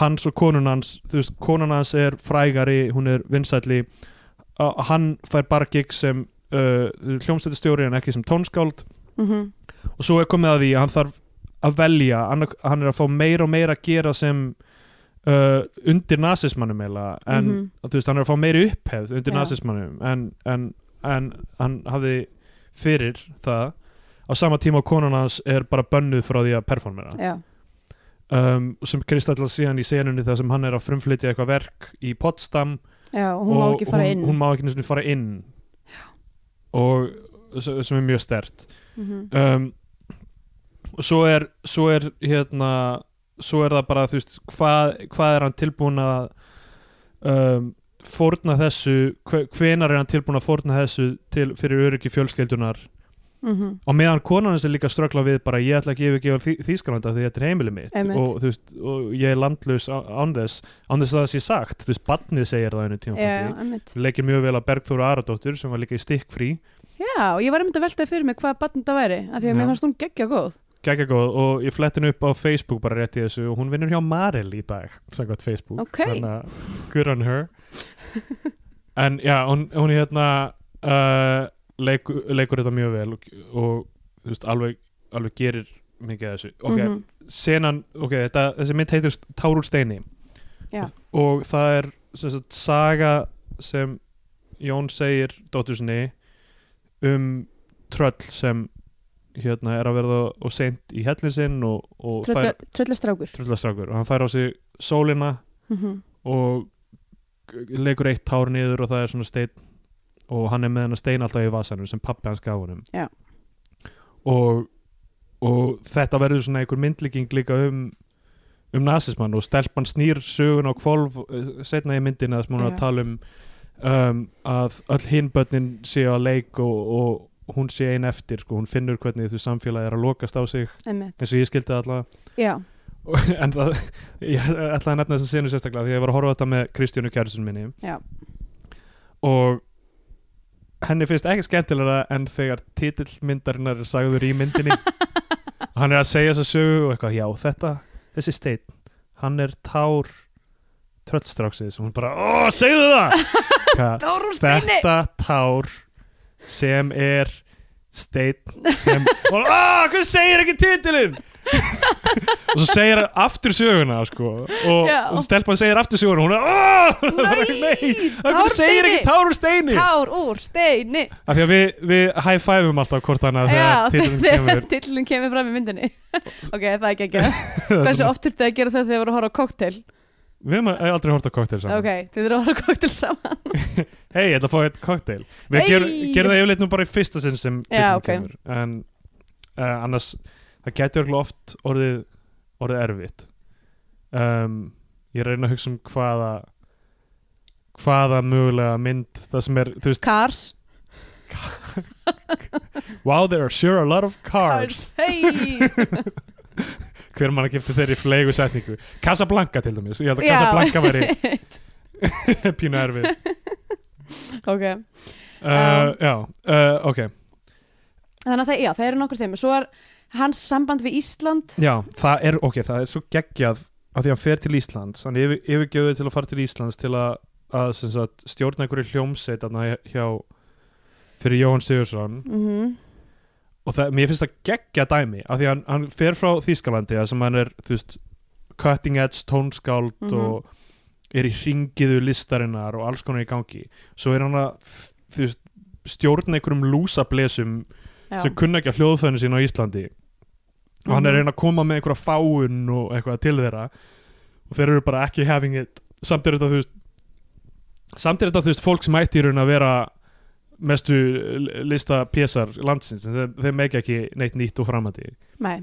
hans og konun hans. Þú veist, konun hans er frægari hún er vinsætli uh, hann fær bara gig sem uh, hljómsættistjóri en ekki sem tónskáld. Mm og svo er komið að því að hann þarf að velja, hann, er að fá meira og meira að gera sem uh, undir nazismannum eiginlega en Mhm. þú veist, hann er að fá meiri upphefð undir Já. nazismannum en, en, en hann hafði fyrir það. Á sama tíma og konan hans er bara bönnuð frá því að performera. Já, um, sem kristallast síðan í senunni þar sem hann er að frumflytja eitthvað verk í Potsdam já, og hún má ekki fara hún, inn. hún má ekki neins fara inn. Og sem er mjög stert Mhm. um, og svo er svo er hérna svo er það bara þú veist hvað, hvað er hann tilbúin að um, fórna þessu hve- hvenær er hann tilbúin að fórna þessu til, fyrir öryggi fjölskeldunar Mhm. og meðan konan hans er líka að ströggla við bara ég ætla ekki að yfirgefa Þý- Þýskalanda því þetta er heimili mitt. Og, veist, og ég er landlaus án þess án þess að það sé sagt, þú veist, badnið segir það einu tíma einmitt. Leikir mjög vel að Bergþóra Aradóttur sem var líka í stikkfrí. Já, og ég var einmitt að velta fyrir mig hvað barn þetta væri af því að mér fannst hún geggja góð Gægja góð og ég flettin upp á Facebook bara rétt í þessu og hún vinnur hjá Marel í dag samkvæmt Facebook Ok. þannig að good on her en já, hún, hún er hérna uh, leikur, leikur þetta mjög vel og, og þú veist, alveg, alveg gerir mikið af þessu ok, Mhm. senan, ok, þetta, þessi mynd heitir Tár úr steini Já. og, það er sem sagt, saga sem Jón segir dóttur sinni um tröll sem hérna er að verða og seint í hellin sinn og, og fær Tröllastrákur tröllastrákur og hann fær á sig sólina Mhm. og g- leikur eitt tár niður og það er svona stein og hann er með hann stein alltaf í vasanum sem pappi hans gaf honum Já. og, og þetta verður svona einhver myndlíking líka um um nasismann og stelpan snýr sögun á kvolf eh, setna í myndina þar sem hún Já. að tala um, um að öll hinbönnin séu að leik og, og hún sé ein eftir sko, hún finnur hvernig þú samfélagi er að lokast á sig Einmitt. eins og ég skildi það alltaf Já, en það, ég ætlaði að nefna þess að senu sérstaklega því að ég var að horfa þetta með Kristjánu kærisum minni. Já. og henni finnst ekki skemmtilega en þegar titill myndarinnar er sagður í myndinni. Og hann er að segja þessa sögu og eitthvað, já þetta þessi steinn, hann er tár tröllstráksins. Og hún bara, ó, segðu það! Steini. Þetta tár sem er steinn sem og aaa, hvað segir ekki titilinn? Og svo segir hann aftur söguna sko, og, Já. og stelpan segir aftur söguna og hún er Tár hvað segir ekki tár úr steini. Tár úr Steini. Af því að við, við high fiveum alltaf hvort annað þegar titilinn kemur. fram í myndinni. Ok, það er ekki að gera Hversu oft þurftu að gera það þegar þið voru að horfa á koktel við hefum aldrei hort á koktel saman. Ok, þið eru að horfa á koktel saman. Hei, ég ætla að fá eitt koktel við Hey! gerum, gerum það yfirleitt nú bara í fyrsta sinn sem Já, ok. kemur. En uh, annars það getur örugglega oft orðið orðið erfitt. Um, ég reyna að hugsa um hvaða hvaða mögulega mynd það sem er, þú veist, Cars. Wow, there are sure a lot of cars. Hey Hver mann að gifta þeirri flegu setningu? Casablanca til dæmis, ég held að Casablanca væri pínu erfið. Ok. Uh, Um, Já, uh, ok. Þannig að það, já, það eru nokkur þeim. Svo er hans samband við Ísland. Já, það er, ok, það er svo geggjað af því að hann fer til Íslands. Hann yfir, yfirgjöðu til að fara til Íslands til að, að sagt, stjórna einhverju hljómsveit hjá fyrir Jóhann Sigursson mm og það, mér finnst það geggja dæmi af því hann, hann fer frá Þýskalandi þar sem hann er, þú veist, cutting edge tónskáld Mhm. og er í hringiðu listarinnar og alls konar í gangi. Svo er hann að, þú veist stjórna einhverjum lúsablesum sem kunna ekki að hljóðfæðinu sín á Íslandi. Og hann er að Mhm. reyna að koma með einhverja fáun og eitthvað til þeirra. Og þeir eru bara ekki having it. Samt er þetta þú veist samt er þetta þú veist fólk sem ætti í raun að vera mestu lista pésar landsins þeir, þeir meika ekki neitt nýtt og framandi nei,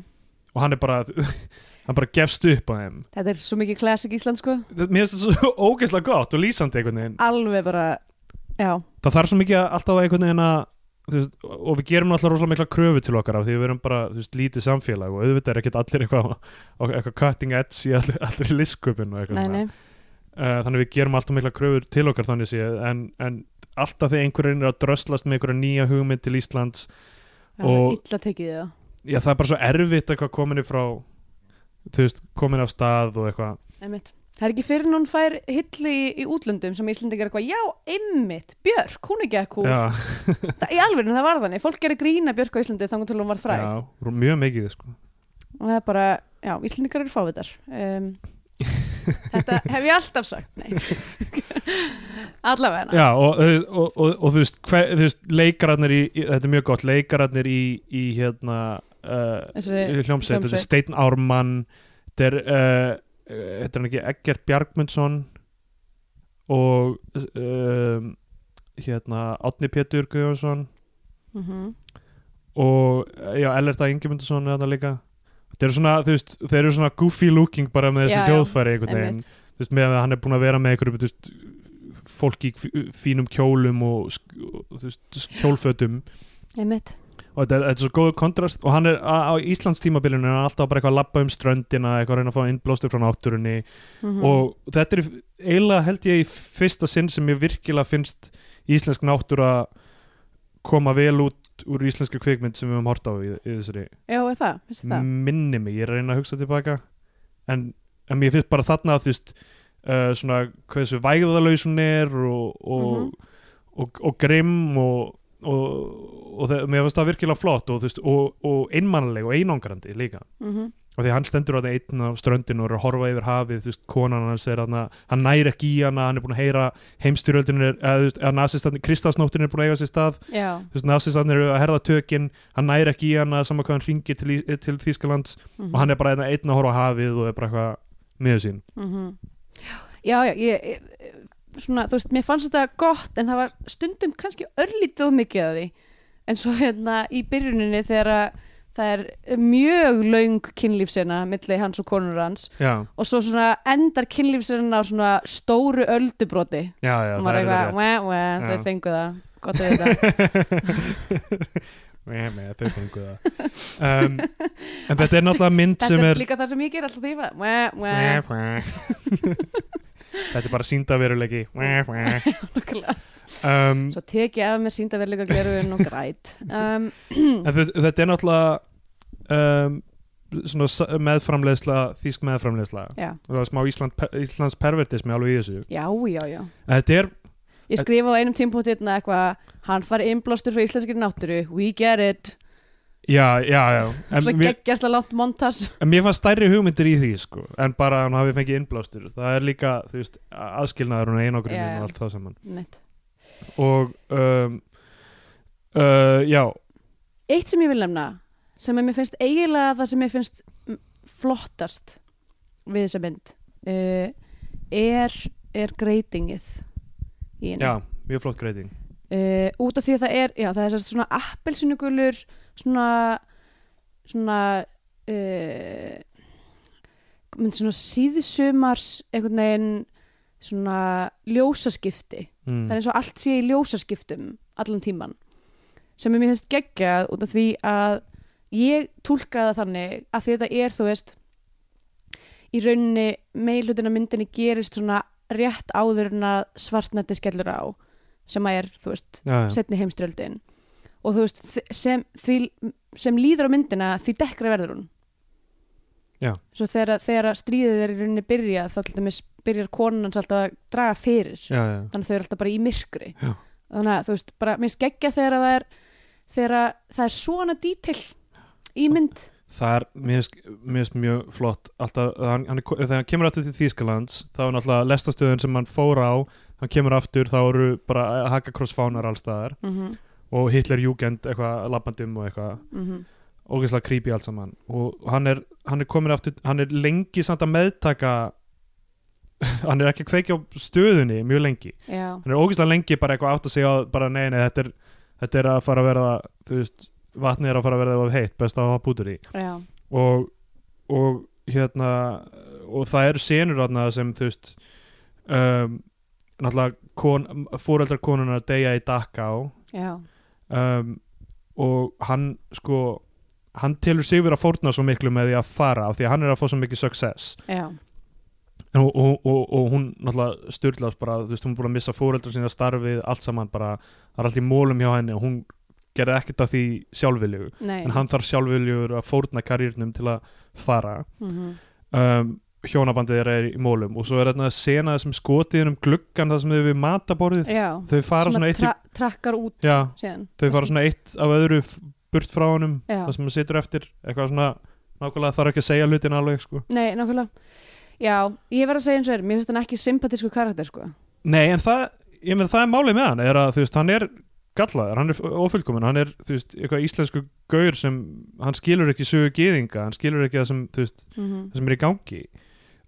og hann er bara hann bara gefst upp á þeim. Þetta er svo mikið classic Þetta- mér finnst þetta svo ógeðslega gott og lýsandi einhvern veginn. Alveg bara, já. Það þarf svo mikið alltaf einhvern veginn að veist, og við gerum alltaf rosalega mikla kröfu til okkar af því við erum bara veist, lítið samfélag og auðvitað er ekkert allir eitthvað, eitthvað cutting edge í allir, allir listkupin Uh, þannig við gerum alltaf mikla kröfur til okkar þannig séð en, en alltaf þegar einhverjum er að dröslast með einhverja nýja hugmynd til Íslands illa tekið það já það er bara svo erfitt eitthvað komin frá þú veist, komin af stað og eitthvað. Það er ekki fyrir hún fær hilli í, í útlöndum sem Íslendingar er eitthvað, já, einmitt, Björk, hún er ekki Það, í alveg, það var þannig. Fólk gerir grína Björk á Íslandi þannig til hún var fræg. já, mjög mikið sko. Og það er bara, já, Íslendingar eru fávitar. Um, þetta hef ég alltaf sagt. Allavega. já, og, og, og, og, þú veist, hver, þú veist leikararnir í, þetta er mjög gott leikararnir í, í hérna uh, hljómsveit, þetta er. Steinn Ármann þetta er uh, þetta er ekki Eggert Bjargmundsson og um, hérna Átni Pétur Guðjónsson Mm og já, Ellerta Ingemundsson er þarna líka þetta eru svona, þú veist, þeir eru svona goofy looking bara með þessi hljóðfæri einhvern veginn, þú veist, með að hann er búin að vera með einhverjum, þú veist, fólki í fí- fínum kjólum og, og þú veist, kjólfötum. Einmitt. og þetta, er- þetta er svo góð kontrast. Og hann er á, Íslands tímabilinu er hann alltaf bara eitthvað að labba um ströndina eitthvað að reyna að fá innblástur frá náttúrunni. Mm og þetta er eiginlega held ég í fyrsta sinn sem ég virkilega finnst íslensk náttúra koma vel út úr íslensku kvikmynd sem við höfum hort á í, í þessari Já, er það, finnst þér það? minni mig, ég er að reyna að hugsa tilbaka en, en mér finnst bara þarna að þú veist uh, svona hversu vægðalaus hún er og, og, Mhm. og, og grimm og, og, og það, mér finnst það virkilega flott og, þú veist, og, og einmannleg og einangrandi líka Mm og því hann stendur á það einn á ströndinu og er að horfa yfir hafið, þú veist, konan hans er að hann næri ekki í hana, hann er búin að heyra heimstyrjöldin er, eða þú veist, eða nasistandi Kristásnóttin er búin að eiga sér stað. Já, þú veist, nasistandi eru að herða tökin hann næri ekki í hana, saman hvað hann ringir til, til Þýskalands mm og hann er bara einn, einn að horfa hafið og er bara eitthvað miður sín. Mhm. Já, já, ég, ég, svona, þú veist, mér fannst þetta gott en það var stundum kannski örlítið mikið af því. En svo hérna í byrjuninni þegar að það er mjög laung kynlífsina milli hans og konur hans. Já, og svo svona endar kynlífsina á svona stóru öldubroti. Já, já, og maður er eitthvað, þetta þau fengu það. Gott að þetta þau fengu það. Um, en þetta er náttúrulega mynd Þetta sem er er líka það sem ég ger alltaf því þetta er bara síndaveruleiki nákvæmlega. um, Svo tek ég af mér síndaverleika glerugun og græt. Um, En þe- þetta er náttúrulega um, meðframleiðsla, þýsk og það er smá Ísland, Íslands pervertismi alveg í þessu. Já, já, já. Er, Ég skrifa á einum tímpúti hérna eitthvað hann fari innblástur frá íslenskri náttúru. We get it, já, já, já. Svo geggjastlega langt montas. En mér fannst stærri hugmyndir í því sko, en bara hann hafi fengið innblástur. Það er líka, þú veist, aðskilnaður og já. og allt það saman. Nett. og um, uh, já, Eitt sem ég vil nefna sem mér finnst eiginlega það sem mér finnst flottast við þessa mynd uh, er, er greitingið í henni. Já, mjög flott greiting uh, út af því að það er já, það er svona appelsinugulur svona svona uh, svona síðsumars einhvern veginn svona ljósaskipti. Mm. það er eins og allt sé í ljósaskiptum allan tíman sem er mér finnst geggjað út af því að ég túlkaði það þannig að því þetta er þú veist í rauninni meilhutina myndinni gerist svona rétt áður en að svartnætti skellur á sem að er, þú veist, já, já. setni heimströldin og þú veist, sem, því, sem líður á myndina því dekkra verður hún. Já. svo þegar, þegar stríðið er í rauninni byrja þá byrjar konan hans alltaf að draga fyrir. Þannig að þau eru alltaf bara í myrkri. Þannig að þú veist, bara minnst geggja þegar að það er þegar að það er svona dítill í mynd. Það er, finnst mjög flott. Alltaf, hann, hann, þegar hann kemur aftur til Þýskalands þá er náttúrulega lestastöðun sem hann fór á hann kemur aftur, þá eru bara hakakross fánar allstaðar mm -hmm, og Hitler Jugend eitthvað labbandum og eitthvað. Mm ógeðslega creepy allt saman. Og hann er, hann er komin aftur hann er lengi samt að meðtaka hann er ekki að kveikja á stöðunni mjög lengi, já, hann er ógeðslega lengi bara eitthvað átt að segja bara nei, nei, þetta er, þetta er að fara að verða þú veist, vatni er að fara að verða of heitt, best að hafa bútur í og, og hérna og það eru senur þarna sem þú veist um, náttúrulega kon, fóreldrar konunar deyja í já. Um, og hann sko hann telur sig verið að fórna svo miklu með því að fara af því að hann er að fá svo mikið success. Og, og, og, og hún náttúrulega styrlast bara, þú veist, hún er búin að missa fóreldrar sína starfið, allt saman bara það er allt í mólum hjá henni og hún gerði ekkert af því sjálfvilju nei. en hann þarf sjálfviljur að fórna karýrnum til að fara. Mm um, hjónabandið þeirra er í mólum og svo er þetta sena sem skotið um gluggan það sem þau við mataborðið. Já, þau fara svona eitt tra trakkar út já, þau fara svona eitt af öðru burt frá honum Já. það sem það situr eftir eitthvað svona nákvæmlega þarf ekki að segja hlutin alveg sko. Nei, nákvæmlega. Já, ég verð að segja eins og er, mér finnst hann ekki sympatísku karakter sko. Nei en það, ég með það er málið með hann er að þú veist, hann er gallaður, hann er ofullkomin hann er, þú veist, eitthvað íslensku gaur sem, hann skilur ekki sögu gýðinga hann skilur ekki það sem, þú veist, mm það sem er í gangi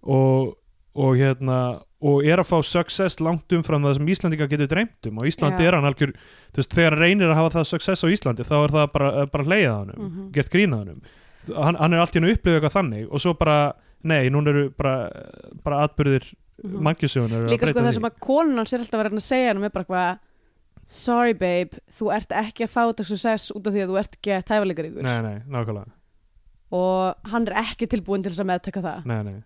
og, og hérna og er að fá success langt umfram það sem Íslandinga getur dreymt um og Íslandi Já. er hann algjör, þú veist, þegar hann reynir að hafa það success á Íslandi þá er það bara, bara leiða hann um, Mhm. gert grína hann hann, hann er allt í hennu upplifið eitthvað þannig og svo bara, nei, núna eru bara, bara atbyrðir mm Mhm. mannkjössögunar Líka sko það sem að konan hans er alltaf reyna að segja hann er bara eitthvað Sorry babe, þú ert ekki að fá þetta success út af því að þú ert ekki að tæfa ykkur. Nei, nei, nákvæmlega. Og hann er ekki tilbúin til þess að meðtaka það. Nei, nei.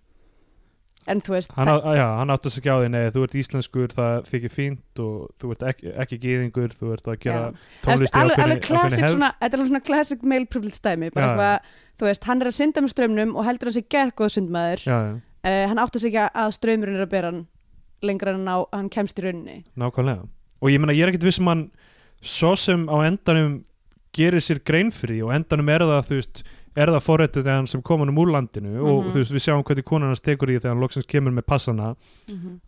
En þú veist, Hann, á, já, hann átti að segja á því, nei, þú ert íslenskur það þykir fínt og þú ert ekki, ekki gýðingur, þú ert að gera tónlist í alveg, ákveðinni- alveg classic ákveðinni hefð. svona, þetta er alveg svona classic male privilege dæmi bara Já, eitthvað, þú veist, hann er að synda með strömmnum og heldur hann sig gett góð sundmaður. Já, já, uh, hann átti sig ekki að strömmurinn er að bera hann lengra en á, hann kemst í rauninni. Nákvæmlega og ég meina, ég er ekkert viss um hann svo sem á endanum gerir sér grein fyrir því og endanum er það, þú veist er það forrættið þegar hann sem kom hann úr landinu og Mhm. þú veist, við sjáum hvernig konan hans tekur í því þegar hann loksins kemur með passana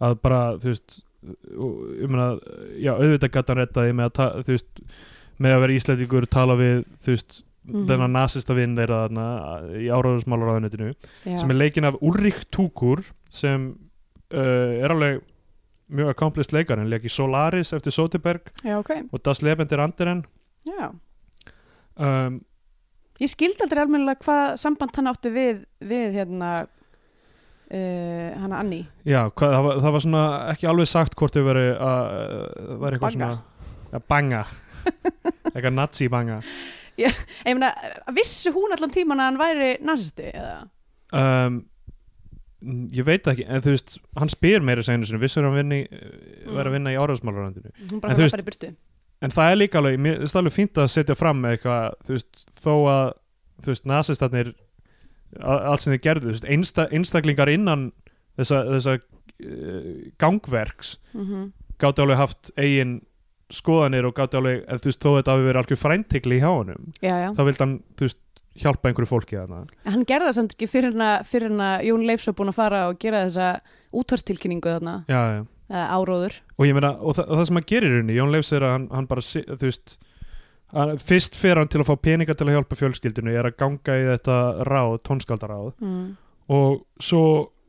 að bara, þú veist og, ég meina, já, auðvitað gæti hann rettaði með að, þú veist með að vera íslendingur, tala við þú veist, Mhm. þennan nasista vinn þeirra þarna í áráðusmálaráðunitinu Já. sem er leikinn af Ulrik Túkur sem uh, er alveg mjög accomplished leikar hann leik í Solaris eftir Soderberg Já, ok, og Das Lebender Anderen já. Um, Ég skildi aldrei almennilega hvað samband hann átti við, við hérna uh, hana Annie. Já, hvað, það, var, það var svona ekki alveg sagt hvort þau veri að uh, væri eitthvað Banga. svona ja, banga. Eitthvað nazi banga. Ég meina, vissi hún allan tíman að hann væri nazisti eða? um, ég veit það ekki en þú veist, hann spyr meira seginu sinni vissur hann vinni, mm. vera að vinna í áráðusmálaráðunitinu Hún En það í en það er líka alveg, mér finnst alveg fínt að setja fram með eitthvað, þú veist, þó að þú veist, nasistarnir a- allt sem þið gerðu, veist, einsta, einstaklingar innan þessa, þessa uh, gangverks mm -hmm. gátti alveg haft eigin skoðanir og gátti alveg, ef þú veist, þó þetta hafi verið algjör fræntikli hjá honum, Já, já þá vildi hann, þú veist, hjálpa einhverju fólki þarna. Hann gerði það samt ekki fyrir fyrir hana Jón Leifs var búin að fara og gera þessa útvarstilkynningu þarna, Já, já. eða áróður Og ég meina, og, þa og það sem hann gerir rauninni, Jón Leifs er að hann, hann bara, þú veist, hann, fyrst fer hann til að fá peninga til að hjálpa fjölskyldinu, er að ganga í þetta ráð, tónskaldaráð, mm. og svo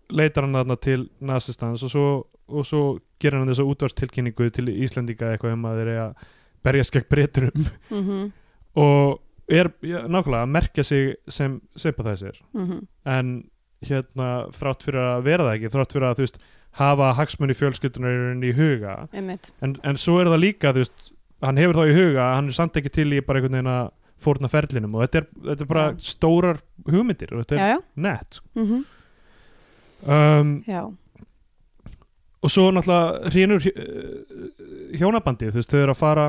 leitar hann þarna til nasistans og svo, og svo gerir hann þessa útvarstilkynningu til Íslendinga eitthvað um að þeir eiga að berjast gegn breyturum Mm -hmm. og er já, nákvæmlega að merkja sig sem sympathæsir Mm en hérna þrátt fyrir að vera það ekki þrátt fyrir að þú veist hafa hagsmunni fjölskyldunar í huga. En, en svo er það líka þú veist hann hefur þá í huga hann er samt ekki til í bara einhvern veginn að fórna ferlinum. Og þetta er, þetta er bara Já. stórar hugmyndir og þetta er já, nett mm um, já. og svo náttúrulega hrínur hjónabandið, þú veist, þau eru að fara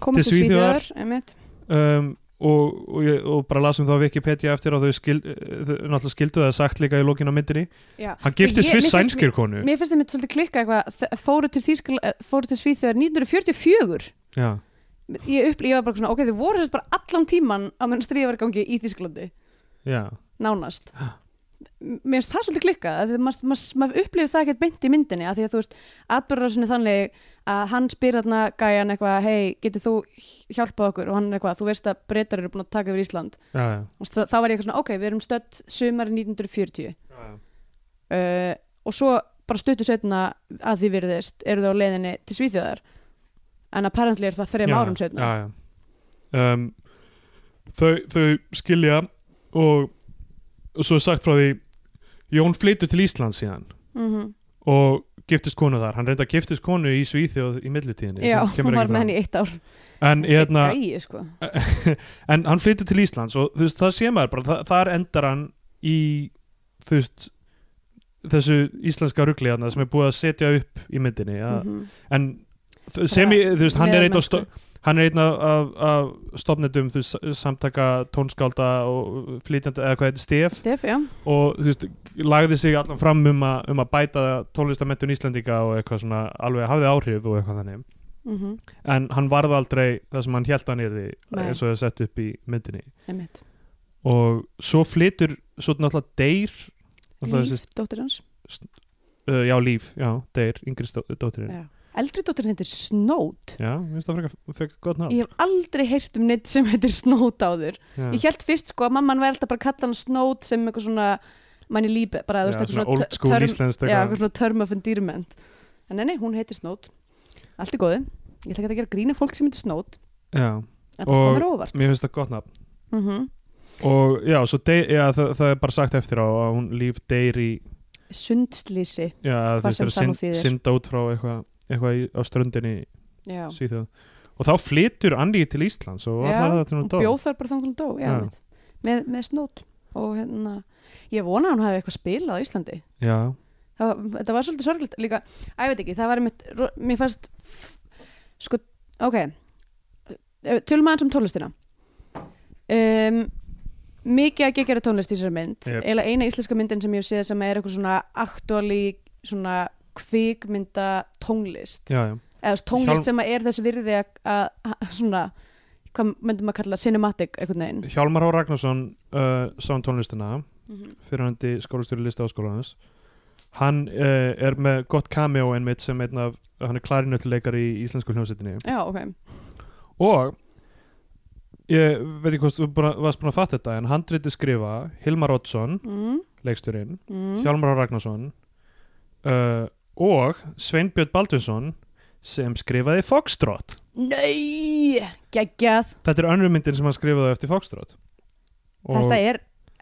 komast Til einmitt. Um, og, og, og bara lasum þá Wikipedia eftir og þau, skild, þau náttúrulega skildu það sagt líka í lókin á myndinni. Já. hann giftist finnst- sænskir konu. mér finnst það mitt svolítið klikka eitthvað fóru til, eh, fóru til Svíþjóðar 1944 já, ég, upplýði, ég var bara svona, ok, þau voru sérst bara allan tíman á stríða var í Þýskalandi. Já, nánast mér finnst það svolítið klikka að maður mað, mað upplifir það ekkert beint í myndinni að því að þú veist, atbyrðarrásinni þannig að hann spyr þarna gæjan eitthvað hei, getur þú hjálpað okkur? Og hann er eitthvað, þú veist að breytar eru búin að taka yfir Ísland. Já, já, og þá, var ég eitthvað svona, ok, við erum stödd sumari 1940 já. uh, og svo bara stuttu setna að því virðist eru þau á leiðinni til Svíþjóðar. En apparently er það Já, árum setna. Um, þau, þau skilja og, og svo er sagt frá því Jón flytur til Ísland síðan mm og giftist konu þar hann reynda að giftist konu í Svíþjóð í millitíðinni já, hún var með henni í eitt ár en, hérna, gæi, sko. en hann flytur til Íslands og þú veist, það sé maður bara, það, þar endar hann í þú veist þessu íslenska rugli þarna sem er búið að setja upp í myndinni ja. Mhm. en þ- sem ég, þú veist, hann er af sto- Meðalmennsku. Hann er einn af, af, af veist, samtaka tónskálda og flytjandi, eða hvað heitir, stef? Stef, og þú veist, lagði sig allan fram um, a, um að bæta tónlistamentun Íslandika og eitthvað svona alveg hafði áhrif og eitthvað þannig. Mm en hann varð aldrei það sem hann held yrði Nei. eins og það sett upp í myndinni. Einmitt. Og svo flytur svo náttúrulega deyr náttúrulega Líf, dóttir hans. uh, já líf, já, deyr, yngri dóttirinn. Eldri dóttir heitir Snót. Mér finnst það frekar, frekar gott nátt ég hef aldrei heyrt um neitt sem heitir Snót áður. Já. ég held fyrst sko að mamman væri alltaf bara að kalla hann Snót sem eitthvað svona manni líbe, bara þú Já, veist, eitthvað svona old school íslenskt já, eitthvað. svona term of endearment. En nei, nei, hún heitir Snót. Allt er góði, ég ætla ekki að gera grína fólk sem heitir Snót. Já, Og- mér finnst það gott nátt mm og já, dey, já, það, það er bara sagt eftir á að hún líf deyr í sundslýsi. Já, þú veist, er að það þýðir. synda út frá eitthvað eitthvað á ströndinni Svíþjóð og þá flytur Andi til Íslands og það bjóð þar bara þannig hún dó með, með Snót. Og hérna, ég vona að hún hafi eitthvað spilað á Íslandi. Já, það var, svolítið sorglegt. Líka, að ég veit ekki, það var einmitt, mér fannst sko, ok. Tölum aðeins um tónlistina. Um, mikið að geggjara tónlist í þessari mynd. Yep. eina íslenska myndin sem ég hef séð sem er eitthvað svona aktuali svona kvikmynda tónlist já, já, eða tónlist Hjálm- sem er þess virði að, svona hvað myndum að kalla cinematic einhvern veginn Hjálmar H. Ragnarsson uh, sá um tónlistina Mhm. fyrir hann til skólastjóri lista áskólanans hann uh, er með gott cameo einmitt sem einn af hann er klarinöttuleikar í íslensku hljómsveitinni já, ok, og ég veit ekki hvort þú varst búin að fatta þetta en handriti skrifa Hilmar Oddsson mm, leiksturinn, mm. Hjálmar H. Ragnarsson uh, og Sveinbjörn Baldvinsson sem skrifaði Foxtrot. Nei, geggjað. Þetta er önnur myndin sem hann skrifaði eftir Foxtrot. Og Þetta er,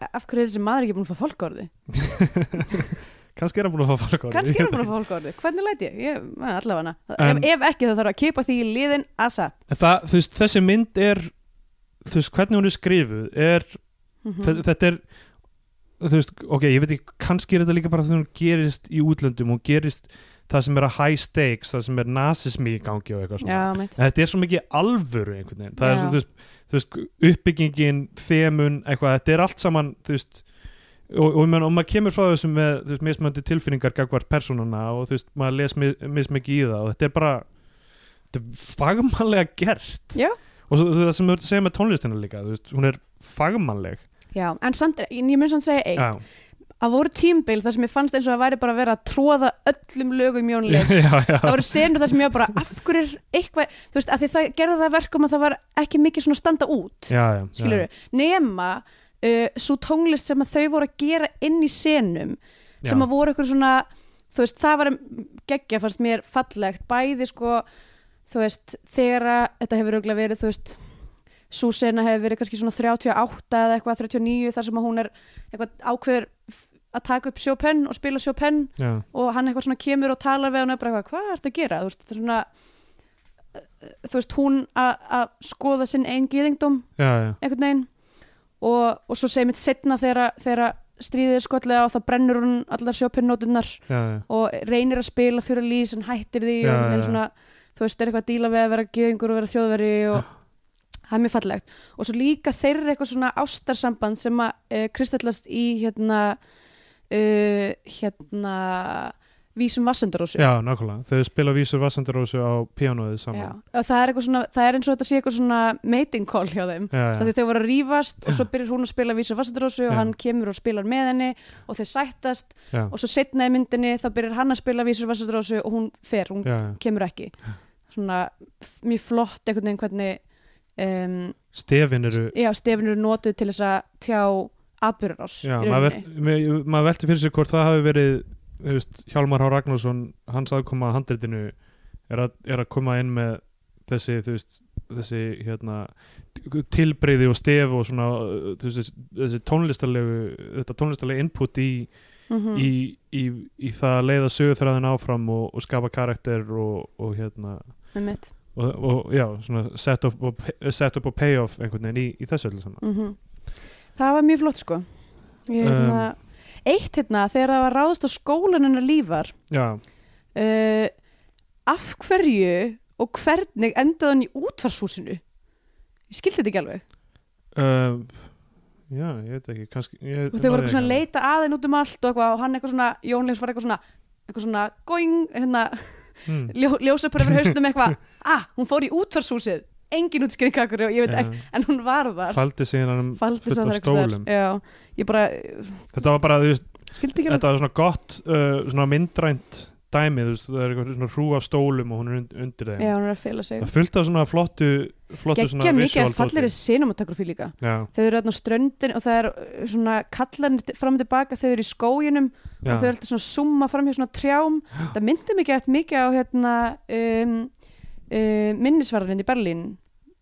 af hverju er þessi maður ekki búin að fá fólkórði? kannski er hann búin að fá fólk Kannski er hann búin að fá fólkórði, hvernig læt ég? ég allavega. En- ef, ekki þá þarf að kipa því í liðin asa. Það, veist, þessi mynd er þú veist, hvernig hún er skrifuð er, mm mm. þetta er þú veist, ok, ég veit ekki kannski er þetta líka bara þegar hún gerist í útlöndum hún gerist það sem er að high stakes það sem er nasismi í gangi og eitthvað svona. Já, þetta er svo mikið alvöru einhvern veginn. Það er Já. svo, þú veist, þú veist, uppbyggingin þemun, eitthvað, þetta er allt saman þú veist og, og, og, og maður kemur frá þessum með þú veist, mismöndi tilfinningar gagvart persónuna og þú veist, maður les mis, mismikið í það og þetta er bara þetta er fagmannlega gert. Já. og svo, það sem þú ert að segja með tónlistina líka þú veist, hún er fagmannleg Já, en samt, ég mun samt segja eitt. Já, að voru tímbil þar sem ég fannst eins og að væri bara að vera að tróða öllum lögum Jónleifs það voru senur þar sem ég var bara af hverju er eitthvað, þú veist, að því það gerði það verkum að það var ekki mikið svona standa út já, já, skilur við, nema uh, svo tónlist sem að þau voru að gera inn í senum sem að voru eitthvað svona þú veist, það var geggja fannst mér fallegt, bæði sko þú veist, þegar þetta hefur auðvitað verið, þú veist svo sena hefur verið kannski svona 38 eða eitthvað 39 þar sem að hún er eitthvað ákveður að taka upp Chopin og spila Chopin já, og hann eitthvað svona kemur og talar við hann og er bara eitthvað, hvað ertu að gera? Þú veist, þetta er svona þú veist, hún að skoða sinn einn gýðingdóm já, já, einhvern veginn og, og svo segir mitt setna þegar, stríðið er skotlega og þá brennur hún allar sjópinnótunar já, já. og reynir að spila fyrir lýs en hættir því Já, og já. svona, þú veist, er eitthvað að díla við að vera gýðingur og vera þjóðveri og það er mjög fallegt. Og svo líka þeirra eitthvað svona ástarsamband sem að uh, kristallast í hérna uh, hérna vísum vassendarósu. Já, nákvæmlega. Þau spila vísur Vassandarósu á píanóið saman. Og það er svona, það er eins og þetta sé eitthvað svona mating call hjá þeim. Já, Svo því þau voru að rífast og svo byrjar hún að spila vísum vassendarósu og Já. hann kemur og spilar með henni og þau sættast. Já, og svo setna í myndinni þá byrjar hann að spila vísum vassendarósu og hún fer, hún já, já. kemur ekki. Svona mjög flott einhvern veginn hvernig um, stefin eru já, stefin eru notuð til þess að tjá atbyrjarás maður, maður velti fyrir sig hvort það hafi verið veist, Hjálmar H. Ragnarsson hans aðkoma að handritinu er að, er að koma inn með þessi veist, þessi hérna tilbreyði og stef og svona veist, þessi tónlistarlegu þetta tónlistarlega input í, mm í, í, í það að leiða sögurþræðin áfram og, og skapa karakter og, og hérna og, og já, svona set up og, set up og payoff einhvern veginn í, í þessu öllu saman. Mm það var mjög flott sko. Ég, hérna, eitt hérna þegar það var ráðast á skólan hennar lífar já, uh, af hverju og hvernig endaði hann í útvarshúsinu ég skildi þetta ekki alveg. Um, já, ég veit ekki kannski, ég, og þau voru eitthvað svona að leita aðeins út um allt og, og hann eitthvað svona, Jón Leifs var eitthvað svona eitthvað svona, going, hérna Hmm. ljó, ljósa bara yfir haustum eitthvað ah, hún fór í útvarshúsið engin útskýring akkur og ég veit ekki en hún var þar. Faldi sig innan um fullt af stólum. staðar. já, ég bara, þetta var bara, veist, þetta var svona gott uh, svona myndrænt dæmi, veist, það er svona hrú af stólum og hún er und, undir þeim. Já, hún er að fela sig. Það er fullt af svona flottu flottu svona geggja mikið visual að fallir í cinematografí líka. Já, þau eru á ströndin og það er uh, svona kallanir fram og tilbaka, þau eru í skóginum já, og þau eru alltaf svona summa fram hjá svona trjám. Það myndi mikið eftir mikið á hérna um, uh, minnisvarðin í Berlín